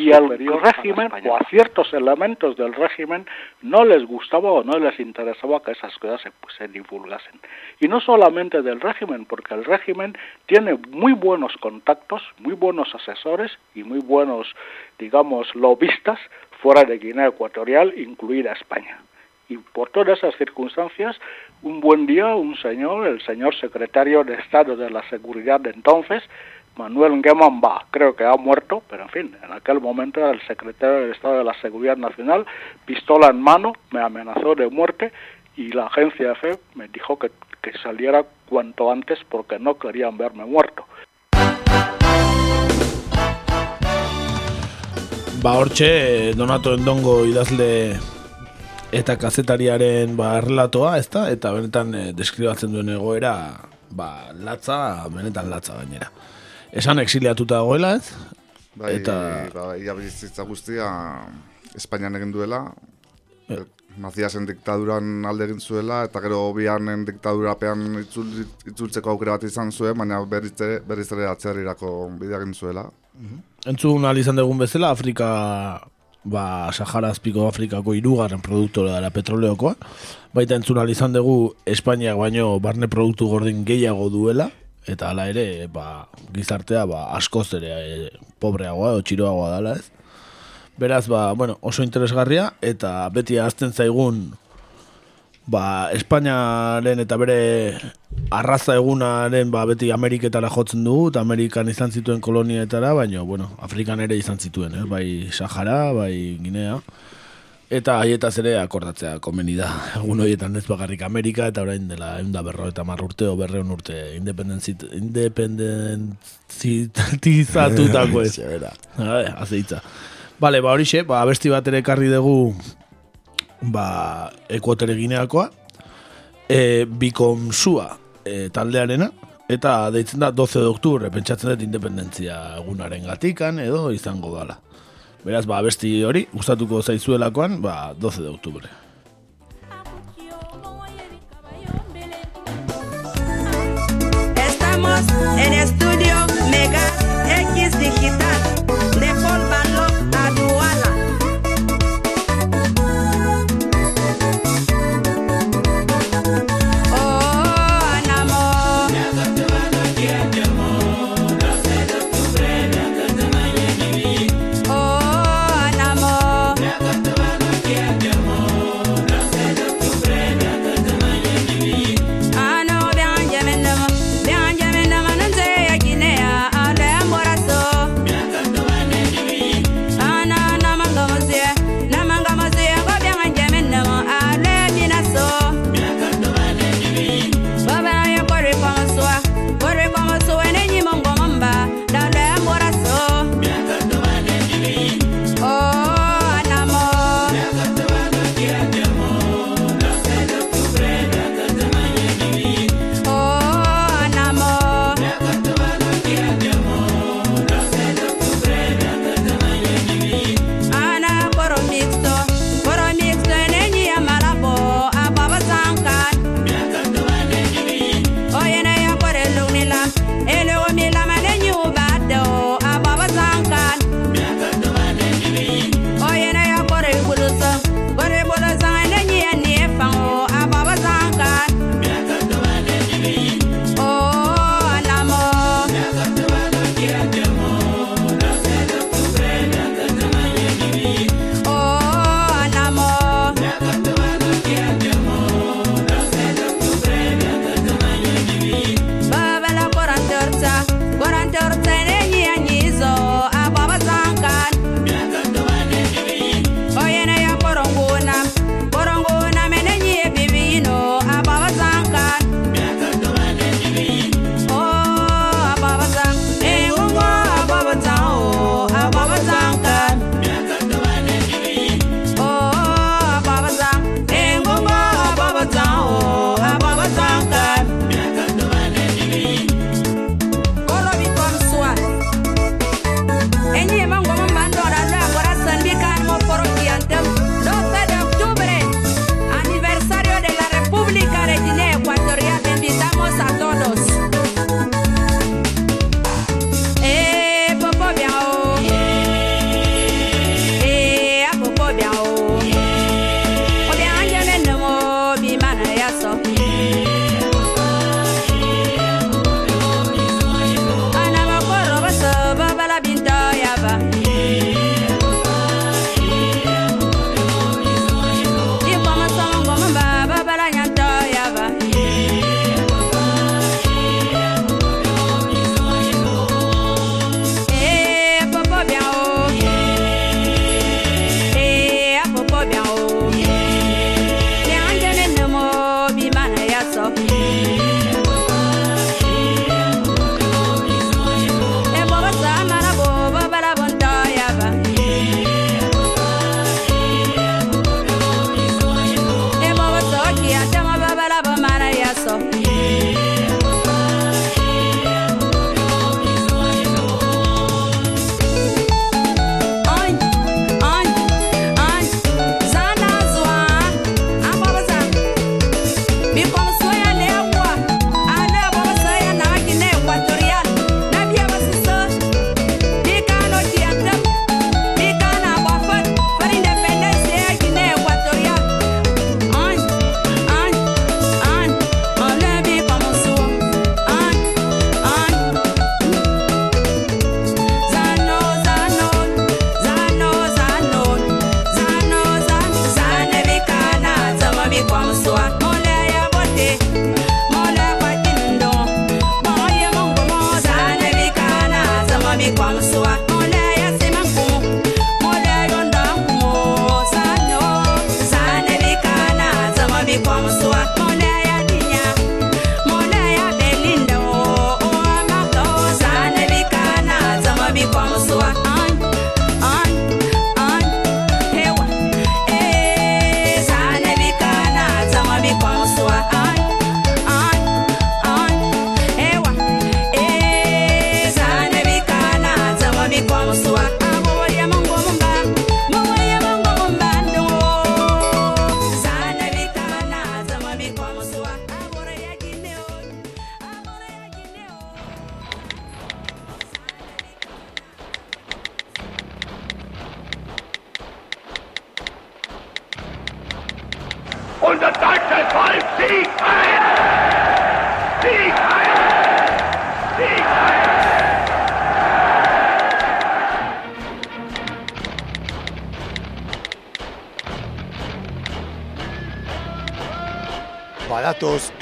y al régimen o a ciertos elementos del régimen no les gustaba o no les interesaba que esas cosas se, pues, se divulgasen. Y no solamente del régimen, porque el régimen tiene muy buenos contactos, muy buenos asesores y muy buenos, digamos, lobistas fuera de Guinea Ecuatorial, incluida España. Y por todas esas circunstancias, un buen día un señor, el señor secretario de Estado de la Seguridad de entonces, Manuel Nguemamba, creo que ha muerto, pero en fin, en aquel momento era el secretario de Estado de la Seguridad Nacional, pistola en mano, me amenazó de muerte y la agencia EFE me dijo que, que saliera cuanto antes porque no querían verme muerto. Ba, hortxe, Donato Endongo idazle eta kazetariaren ba, relatoa, ezta? Eta benetan eh, deskribatzen duen egoera, ba, latza, benetan latza gainera. Esan exiliatuta dagoela, ez? Bai, eta ba, ia bizitza guztia Espainian egin duela, Maziasen diktaduran alde egin zuela, eta gero bianen diktadurapean itzul, itzultzeko aukera bat izan zuen, baina berriz ere, atzerrirako bidea egin zuela. Entzun izan dugun bezala, Afrika, ba, Sahara azpiko Afrikako irugarren produktora dela petroleokoa. Baita entzun izan dugu Espainiak baino barne produktu gordin gehiago duela, eta hala ere, ba, gizartea ba, askoz ere e, pobreagoa, edo txiroagoa dela, ez? Beraz, ba, bueno, oso interesgarria, eta beti azten zaigun ba, Espainiaren eta bere arraza egunaren ba, beti Ameriketara jotzen dugu, eta Amerikan izan zituen kolonietara, baina, bueno, Afrikan ere izan zituen, eh? bai Sahara, bai Guinea. Eta haietaz ere akordatzea komeni da. Egun horietan ez bakarrik Amerika eta orain dela egun da berro eta mar urte o berreun urte independenzit, independentizatutako ez. Azeitza. Bale, ba horixe, ba abesti bat ere ekarri dugu ba ekuotere gineakoa, e, bikomsua e, taldearena, eta deitzen da 12 de oktubre, pentsatzen dut independentzia egunaren gatikan edo izango dala. Beraz, ba, abesti hori, gustatuko zaizuelakoan, ba, 12 de oktubre. Estamos en estudio Mega X Digital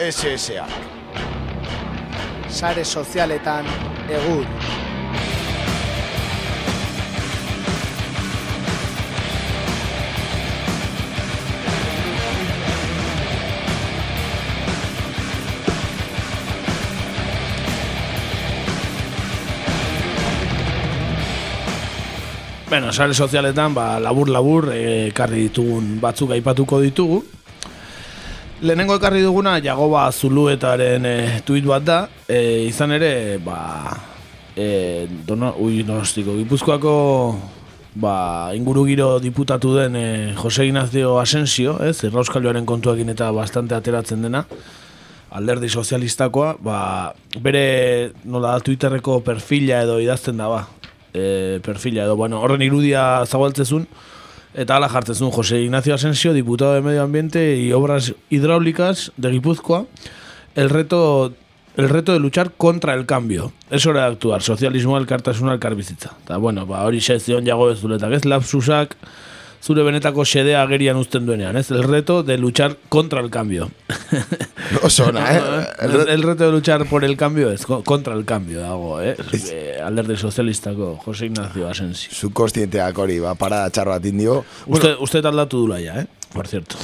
SSA. Sare sozialetan egur. Bueno, sare sozialetan, ba, labur-labur, eh, ekarri ditugun batzuk aipatuko ditugu. Lehenengo ekarri duguna, Jagoba Zuluetaren e, tuit bat da, e, izan ere, ba, e, dono, ui, donostiko, gipuzkoako ba, inguru giro diputatu den e, Jose Ignacio Asensio, ez, errauskaloaren kontuakin eta bastante ateratzen dena, alderdi sozialistakoa, ba, bere, nola, Twitterreko perfila edo idazten da, ba, e, perfila edo, bueno, horren irudia zabaltzezun, eta ala jartzezun Jose Ignacio Asensio, diputado de Medio Ambiente y Obras Hidráulicas de Guipúzcoa, el reto, el reto de luchar contra el cambio. Es hora de actuar, sozialismoa elkartasuna elkarbizitza. Eta, bueno, ba, hori xe zion jago ez duletak, ez lapsusak, zure benetako xedea agerian uzten duenean, ez? El reto de luchar contra el cambio. No sona, eh? el, el reto de luchar por el cambio es co- contra el cambio dago, eh? eh alderdi sozialistako Jose Ignacio Asensio. Zu kostienteak hori, ba, parada txar bat indio. Usted, usted aldatu dula ya, eh? Por cierto.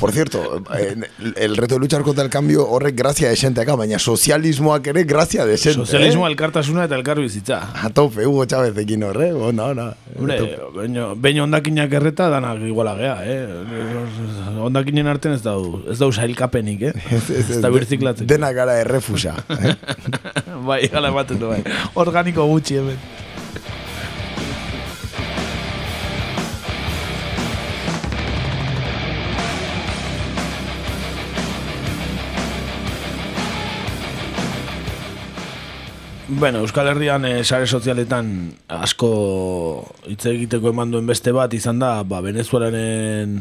Por cierto, eh, el reto de luchar contra el cambio horrek grazia desenteaka, baina sozialismoak ere grazia desente. Sozialismo eh? elkartasuna eta elkarbizitza. A tope, Hugo Chávezekin horre, ona, ona. Hombre, baino, baino ondakinak erreta danak iguala gea, eh? Ondakinen artean ez dau, ez dau sailkapenik, eh? Ez da birziklatzen. Dena gara errefusa. Eh? bai, gala ematen du, bai. Organiko gutxi hemen. Bueno, Euskal Herrian eh, sare sozialetan asko hitz egiteko eman duen beste bat izan da, ba, Venezuelaren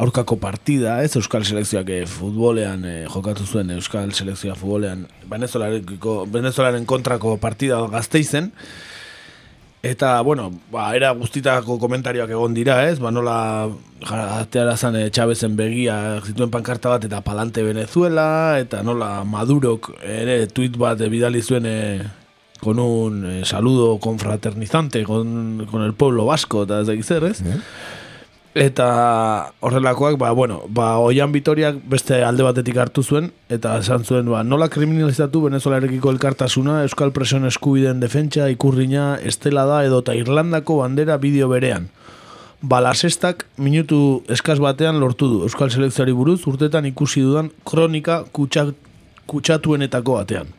aurkako partida, ez Euskal Selekzioak eh, futbolean eh, jokatu zuen Euskal Selekzioa futbolean Venezuelaren kontrako partida gazteizen. Eta, bueno, ba, era guztitako komentarioak egon dira, ez? Ba, nola ateara zan e, Chavezen begia zituen pankarta bat eta palante Venezuela, eta nola Madurok ere tuit bat bidali zuen e, con un eh, saludo confraternizante con, con el pueblo vasco, eta ez dakiz zer, ez? Eta horrelakoak, ba, bueno, ba, Oian Vitoriak beste alde batetik hartu zuen, eta esan zuen, ba, nola kriminalizatu Venezuelarekiko elkartasuna, Euskal Presion eskubideen defentsa, ikurrina, estela da, edota Irlandako bandera bideo berean. Ba, lasestak minutu eskaz batean lortu du Euskal Selekzioari buruz, urtetan ikusi dudan kronika kutsa, kutsatuenetako batean.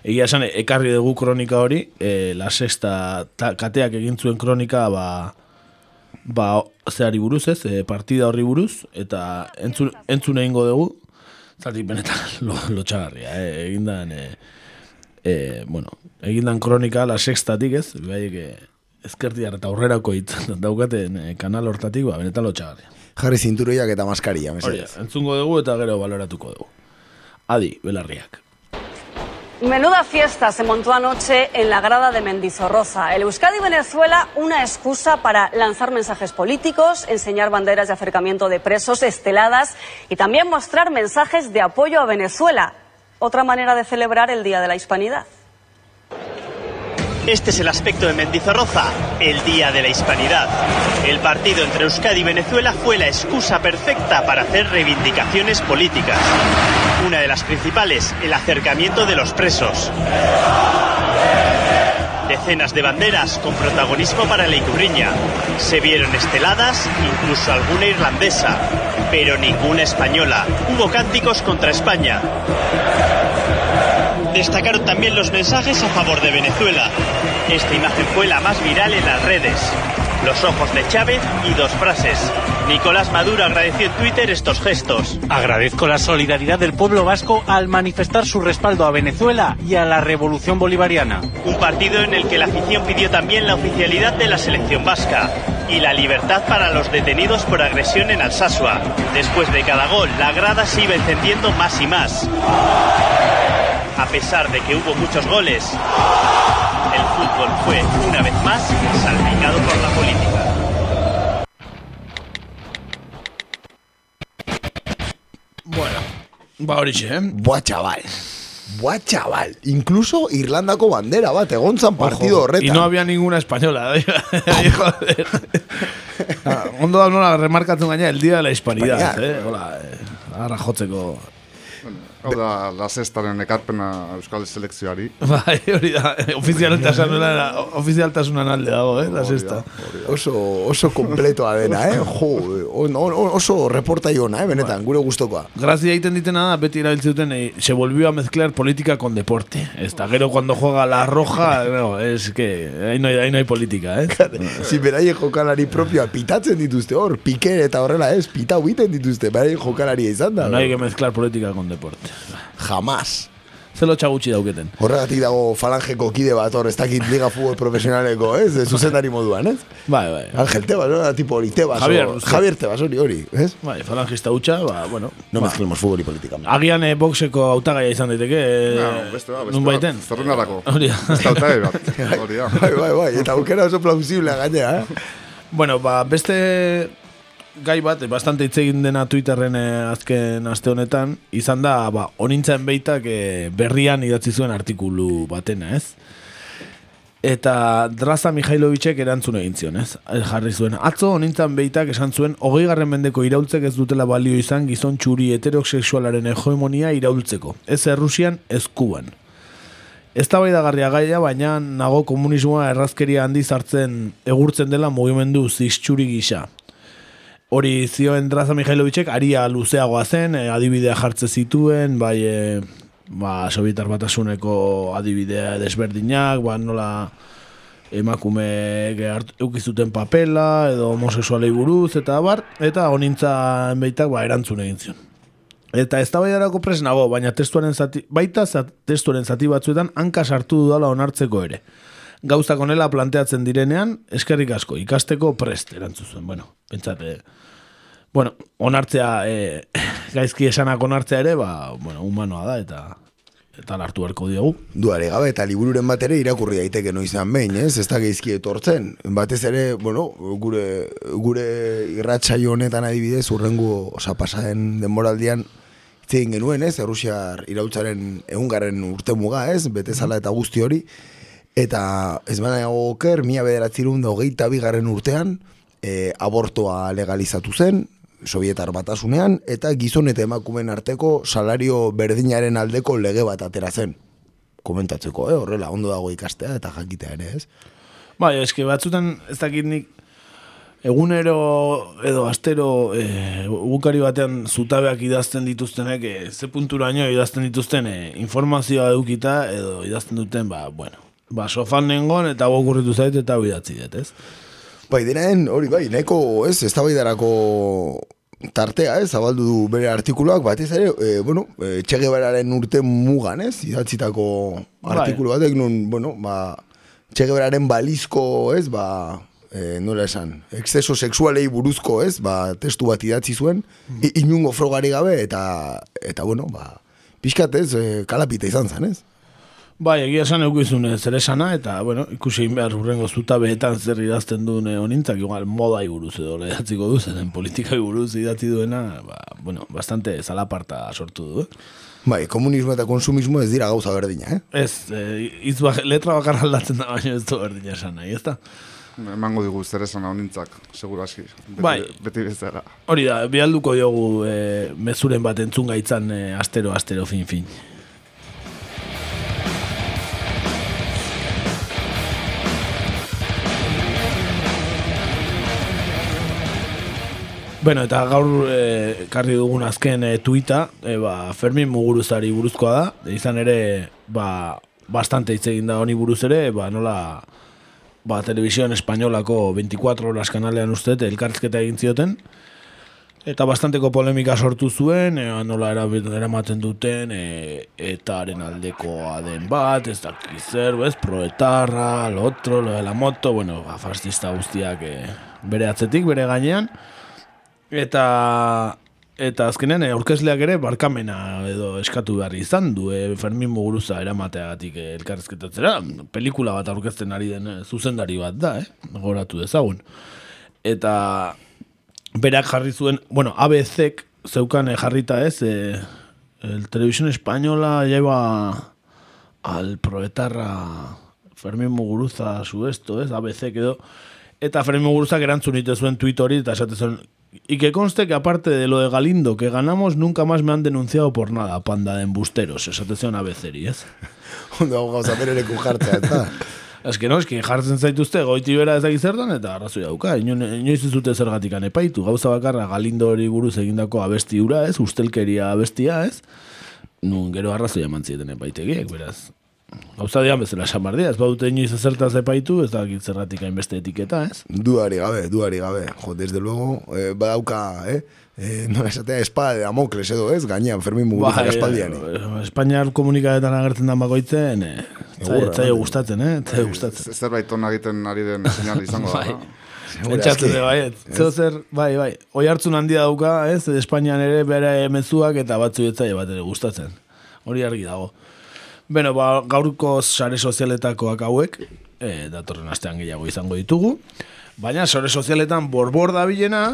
Egia esan, ekarri dugu kronika hori, e, la sexta ta, kateak egin zuen kronika, ba, ba, zeari buruz ez, e, partida horri buruz, eta entzun, entzun egingo dugu, zati benetan lo, lotxagarria, eh? egindan, e, e, bueno, egindan kronika la sextatik ez, bai, e, ezkertiar eta aurrerako hitz daukaten e, kanal hortatik, ba, benetan lotxagarria. Jarri zinturoiak eta maskaria, Hori, mesedez. entzungo dugu eta gero baloratuko dugu. Adi, belarriak. Menuda fiesta se montó anoche en la grada de Mendizorroza. El Euskadi Venezuela, una excusa para lanzar mensajes políticos, enseñar banderas de acercamiento de presos, esteladas y también mostrar mensajes de apoyo a Venezuela. Otra manera de celebrar el Día de la Hispanidad. Este es el aspecto de Mendizorroza, el Día de la Hispanidad. El partido entre Euskadi y Venezuela fue la excusa perfecta para hacer reivindicaciones políticas. Una de las principales, el acercamiento de los presos. Decenas de banderas con protagonismo para la Icurriña. Se vieron esteladas, incluso alguna irlandesa, pero ninguna española. Hubo cánticos contra España. Destacaron también los mensajes a favor de Venezuela. Esta imagen fue la más viral en las redes. Los ojos de Chávez y dos frases. Nicolás Maduro agradeció en Twitter estos gestos. Agradezco la solidaridad del pueblo vasco al manifestar su respaldo a Venezuela y a la revolución bolivariana. Un partido en el que la afición pidió también la oficialidad de la selección vasca y la libertad para los detenidos por agresión en Alsasua. Después de cada gol, la grada se iba encendiendo más y más. A pesar de que hubo muchos goles, el fútbol fue una vez más la política. Bueno, ba horixe, eh? Buah, chaval. Buah, chaval. Incluso Irlandako bandera bat, egon zan partido horretan. Y no había ninguna española. Joder. Ah, Ondo da nola remarkatzen gaina el día de la hispanidad, Hispanidad. eh? Hola, eh, arra jotzeko. Hau da, la sextaren ekarpena Euskal Selekzioari. Bai, hori da, ofizialtasunan, ofizialtasunan alde dago, eh, la sexta. Oso, oso kompletoa dena, eh? Jo, on- on- oso reportai ona, eh? Benetan, gure gustokoa. Grazia egiten ditena da, beti erabiltzen eh, se volvió a mezclar política con deporte. Esta, gero cuando juega la roja, no, es que ahí no hay, ahí no hay política, eh? Si beraien jokalari propioa pitatzen dituzte hor, piker eta horrela ez, pitau egiten dituzte, beraien jokalaria izan da. No hay que mezclar política con deporte. Jamás. Zelo txagutxi dauketen. Horregatik dago falangeko kide bat hor, ez dakit liga futbol profesionaleko, ez? De zuzendari moduan, ez? Bai, bai. Ángel Tebas, no? tipo hori, Tebas. Javier, o-. Javier Tebas, hori, hori, ez? Bai, falangista hutxa, ba, bueno. No ba. mezclemos fútbol y política. Agian eh, boxeko hautagaia izan daiteke, eh, No, beste bat, beste nun baiten. Zerrendako. Hori da. Beste hautagai bat. Hori da. Bai, bai, bai, eta aukera oso plausiblea gainera, eh? Bueno, ba, beste gai bat, bastante hitz egin dena Twitterren eh, azken aste honetan, izan da, ba, onintzen beitak eh, berrian idatzi zuen artikulu batena, ez? Eta Draza Mihailovicek erantzun egin zion, ez? Eh, Jarri zuen, atzo honintzan beitak esan zuen, hogei garren mendeko iraultzek ez dutela balio izan gizon txuri heterosexualaren hegemonia iraultzeko. Ez Errusian, ez Kuban. Ez da gaia, baina nago komunismoa errazkeria handi hartzen egurtzen dela mugimendu ziztxuri gisa. Hori zioen Draza Mihailovicek aria luzeagoa zen, eh, adibidea jartze zituen, bai, e, ba, Sovietar batasuneko adibidea desberdinak, ba, nola emakume eukizuten papela, edo homosexualei buruz, eta bar, eta honintza beitak ba, erantzun egin zion. Eta ez da pres nago, baina testuaren zati, baita testuaren zati batzuetan hanka sartu dudala onartzeko ere. Gauzak onela planteatzen direnean, eskerrik asko, ikasteko prest erantzun zuen. Bueno, pentsate, bueno, onartzea, e, gaizki esanak onartzea ere, ba, bueno, humanoa da, eta eta hartu beharko diogu. Duare gabe eta libururen bat ere irakurri daiteke noizan behin, ez? Ez da geizki etortzen. Batez ere, bueno, gure, gure irratsaio honetan adibidez, urrengo, osa pasaren denboraldian, hitz egin genuen, ez? Errusiar irautzaren egungarren urte muga, ez? Betezala eta guzti hori. Eta ez bana oker, mila bederatzirun da hogeita bigarren urtean, e, abortoa legalizatu zen, Sovietar batasunean, eta gizon eta emakumeen arteko salario berdinaren aldeko lege bat atera zen. Komentatzeko, eh? horrela, ondo dago ikastea eta jakitea ere, ez? Bai, eske batzutan ez dakit nik egunero edo astero e, gukari batean zutabeak idazten dituztenek e, ze punturaino idazten dituzten e, informazioa edukita edo idazten duten, ba, bueno, ba, sofan nengon eta gokurritu zait eta hau idatzi dut, ez? Bai, denen, hori bai, neko, ez, ez tartea, ez, zabaldu du bere artikuluak, batez ere, e, bueno, e, Che Guevararen urte mugan, ez, idatzitako artikulu batek, nun, bueno, ba, Che Guevararen balizko, ez, ba, e, nola esan, exceso sexualei buruzko, ez, ba, testu bat idatzi zuen, i- inungo frogari gabe, eta, eta bueno, ba, pixkat, ez, e, kalapita izan zen, ez? Bai, egia esan eukizun zer esana, eta, bueno, ikusi egin behar urrengo zutabeetan zer idazten duen eh, honintzak, igual modai buruz edo lehatziko du, zeren politikai buruz idatzi duena, ba, bueno, bastante zalaparta sortu du, eh? Bai, komunismo eta konsumismo ez dira gauza berdina, eh? Ez, eh, hitz bak- letra bakarra aldatzen da, baina ez du berdina esan nahi, ez da? Emango digu zer esan honintzak, seguru aski. Beti, Bai. Beti bezala. Hori da, bialduko diogu eh, mezuren bat entzun gaitzan eh, astero, astero, fin, fin. Bueno, eta gaur e, karri dugun azken e, tuita, e, ba, Fermin Muguruzari buruzkoa da, e, izan ere, ba, bastante hitz egin da honi buruz ere, ba, nola, ba, televisión espainolako 24 horas kanalean uste, elkartzketa egin zioten, eta bastanteko polemika sortu zuen, e, nola era- eramaten duten, e, eta haren aldekoa den bat, ez dakiz zer, bez, proetarra, lo otro, lo de la moto, bueno, ba, fascista guztiak e, bere atzetik, bere gainean, eta eta azkenean eh, aurkezleak ere barkamena edo eskatu behar izan du e, Fermin Muguruza eramateagatik eh, elkarrezketatzera pelikula bat aurkezten ari den zuzendari bat da, eh? goratu dezagun eta berak jarri zuen, bueno, ABCek zeukan jarrita ez eh, el televisión española lleva al proetarra Fermin Muguruza su esto, ez, ABC edo, eta Fermin Muguruzak erantzun ite zuen hori, eta esate zuen, y que conste que aparte de lo de Galindo que ganamos, nunca más me han denunciado por nada, panda de embusteros, esate zuen abeceri, ez? Ondo hau gauza berereku jartzea, eta... Ez que no, ez que jartzen zaituzte goiti bera ez dakiz eta arrazoi dauka. Ino- Inoiz ez dute zergatik epaitu. Gauza bakarra galindo hori buruz egindako abesti hura ez, ustelkeria abestia ez. Nun gero arrazoi eman zieten epaitegiek, beraz. Gauza dian bezala esan behar dira, ez badute inoiz ezertaz epaitu, ez dakit zergatik hainbeste etiketa, ez? Duari gabe, duari gabe. Jo, desde luego, eh, badauka, eh? Eh, nola esatea, espada de Damokles edo, ez? Gainean, Fermin Muguruza Bai, aspaldian. eh, Espainiar komunikadetan agertzen da bakoitzen, eh, zaio bai. gustatzen, eh? Zaio gustatzen. Zerbait ona egiten ari den señal izango da. Bai. da. Pentsatzen dut, bai, ez. Zeo zer, bai, bai. Oi hartzun handia dauka, ez, Espainian ere bere mezuak eta batzu etzaile bat ere gustatzen. Hori argi dago. Beno, ba, gaurko sare sozialetakoak hauek, e, datorren astean gehiago izango ditugu, baina sare sozialetan borbor da bilena,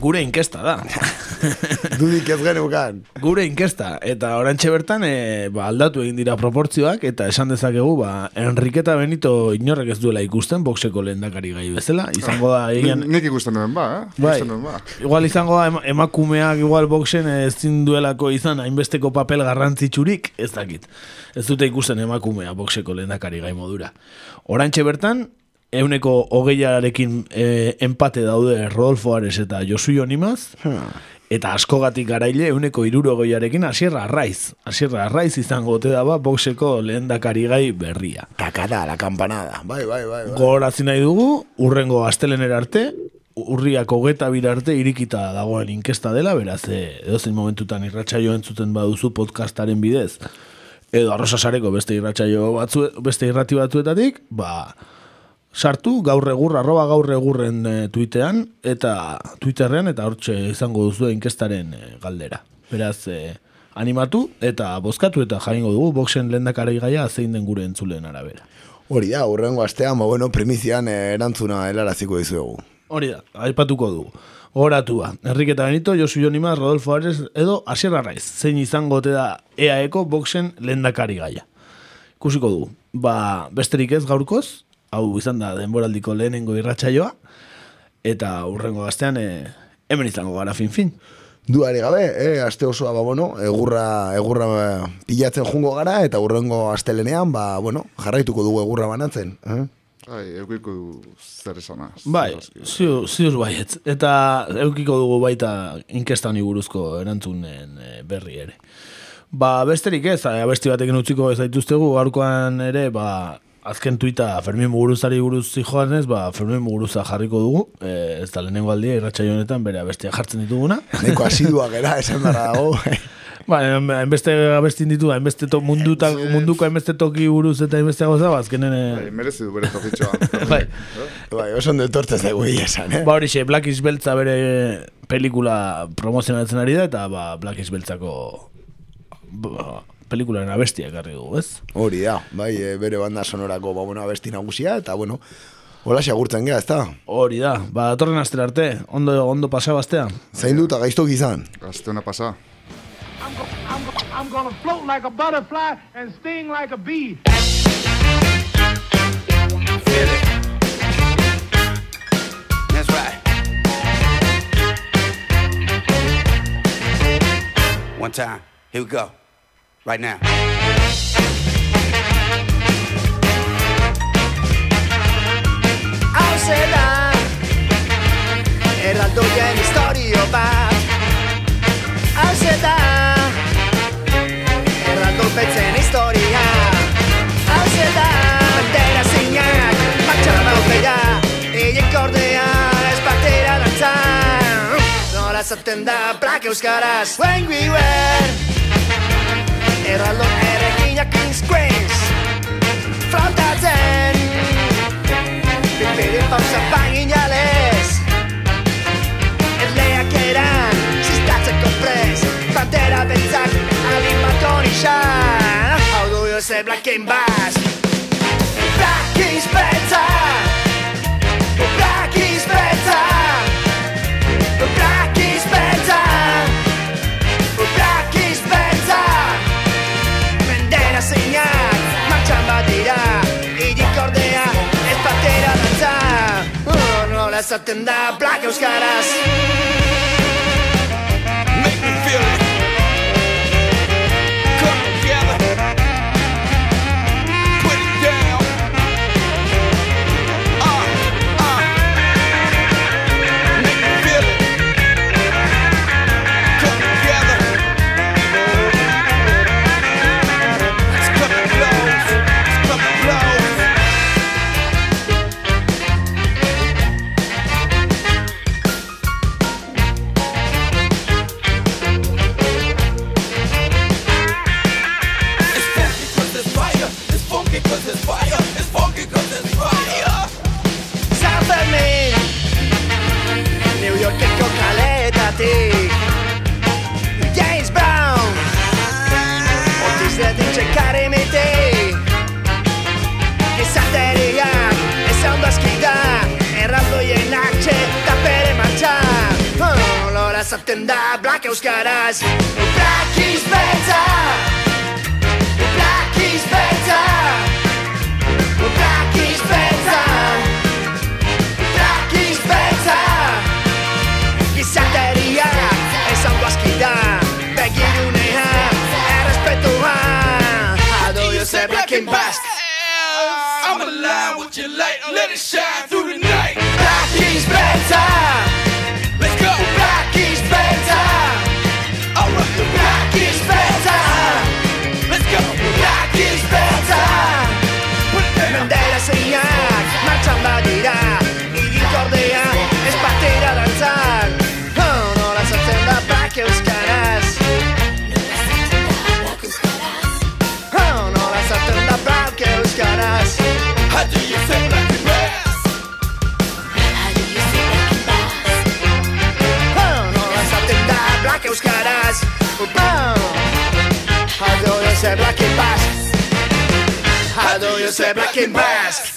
gure inkesta da. Dudik ez geneukan. Gure inkesta, eta orantxe bertan e, ba, aldatu egin dira proportzioak, eta esan dezakegu, ba, Enriqueta Benito inorrek ez duela ikusten, boxeko lehendakari gai bezala, izango da egian... Nik ikusten duen ba, eh? Bai, ba. igual izango da ema- emakumeak igual boxen ezin duelako izan hainbesteko papel garrantzitsurik, ez dakit. Ez dute ikusten emakumea boxeko lehendakari gai modura. Orantxe bertan, euneko hogeiarekin e, empate daude Rodolfo Ares eta Josu Jonimaz, eta askogatik garaile euneko irurogeiarekin asierra arraiz. Asierra arraiz izango ote da ba boxeko lehendakari gai berria. Kakada, la campanada. Bai, bai, bai. bai. Gogorazi nahi dugu, urrengo astelenera arte, urriak hogeta arte irikita dagoen inkesta dela, beraz, e, edozein momentutan irratsaio entzuten baduzu podcastaren bidez, edo arrosasareko beste irratsaio batzu, beste irrati batzuetatik, ba, sartu gaur egur, arroba gaur egurren e, tuitean, eta twitterrean, eta hortxe izango duzu inkestaren e, galdera. Beraz, e, animatu, eta bozkatu, eta jaingo dugu, boxen lehendakari gaia zein den gure entzuleen arabera. Hori da, urrengo astean, ba, bueno, primizian eh, erantzuna helaraziko dizuegu. Hori da, aipatuko dugu. Horatua, Enriqueta Benito, Josu Jonima, Rodolfo Ares edo Asier Arraiz, zein izango ote da EAEko boxen lehendakari gaia. Ikusiko dugu. Ba, besterik ez gaurkoz, hau izan da denboraldiko lehenengo irratsaioa, eta urrengo gaztean e, hemen izango gara fin-fin. Duari gabe, eh, aste osoa, ba, bueno, egurra, egurra eh, pilatzen jungo gara, eta urrengo astelenean, ba, bueno, jarraituko dugu egurra banatzen. Eh? Ai, eukiko zer esana. Bai, ziur, ziur baietz. Eta eukiko dugu baita inkestani buruzko erantzunen e, berri ere. Ba, besterik ez, abesti batekin utziko ez daituztegu, gaurkoan ere, ba, azken tuita Fermin Muguruzari buruz zijoan ez, ba, Fermin Muguruza jarriko dugu, e, ez da lehenengo aldia, irratxa honetan bere abestia jartzen dituguna. Neko asidua gera, esan dara dago. Ba, hainbeste abestin ditu, hainbeste to, mundu ta, munduko hainbeste toki buruz eta hainbeste gauza, ba, azkenen... Bai, merezi du bere tokitxoa. bai. bai, oso ondo etortez dugu esan, eh? Ba, horixe, Black is Beltza bere pelikula promozionatzen ari da, eta ba, Black is Beltzako ba, pelikularen abestia ekarri dugu, ez? Hori da, bai, e, bere banda sonorako ba, bueno, abesti nagusia, eta bueno, Hola, xagurtzen gea, ez da? Hori da, ba, datorren astera arte, ondo, ondo pasa bastea. Zain dut, gaiztok izan. Gazteuna pasa. I'm, go, I'm, go, I'm gonna float like a butterfly and sting like a bee. Feel it. That's right. One time. Here we go. Right now. Hau zela Erraldoien historio bat. Hau zela Erraldopetzen historia. Hau zela Bandera zinak Martxan aurrera Iek ordea Ez batera dantzan. Nola zaten da Plak euskaraz When we were Erraldo erreginak Kings Queens. Frontatzen. Bere pausa paginales Erleak eran Zistatzeko prez Pantera beltzak Alimaton isan Hau du Jose Black and oh, Nola esaten da zaten da Black euskaraz Black is better Black is better Black is better Black is better Gizateria Ez ondo askida Begirunea Errespetua Ado Jose Black and Basque I'm alive with your light. Let it shine through the night. Black is better oh, How do you say Black and bass? How do you say Black and Basque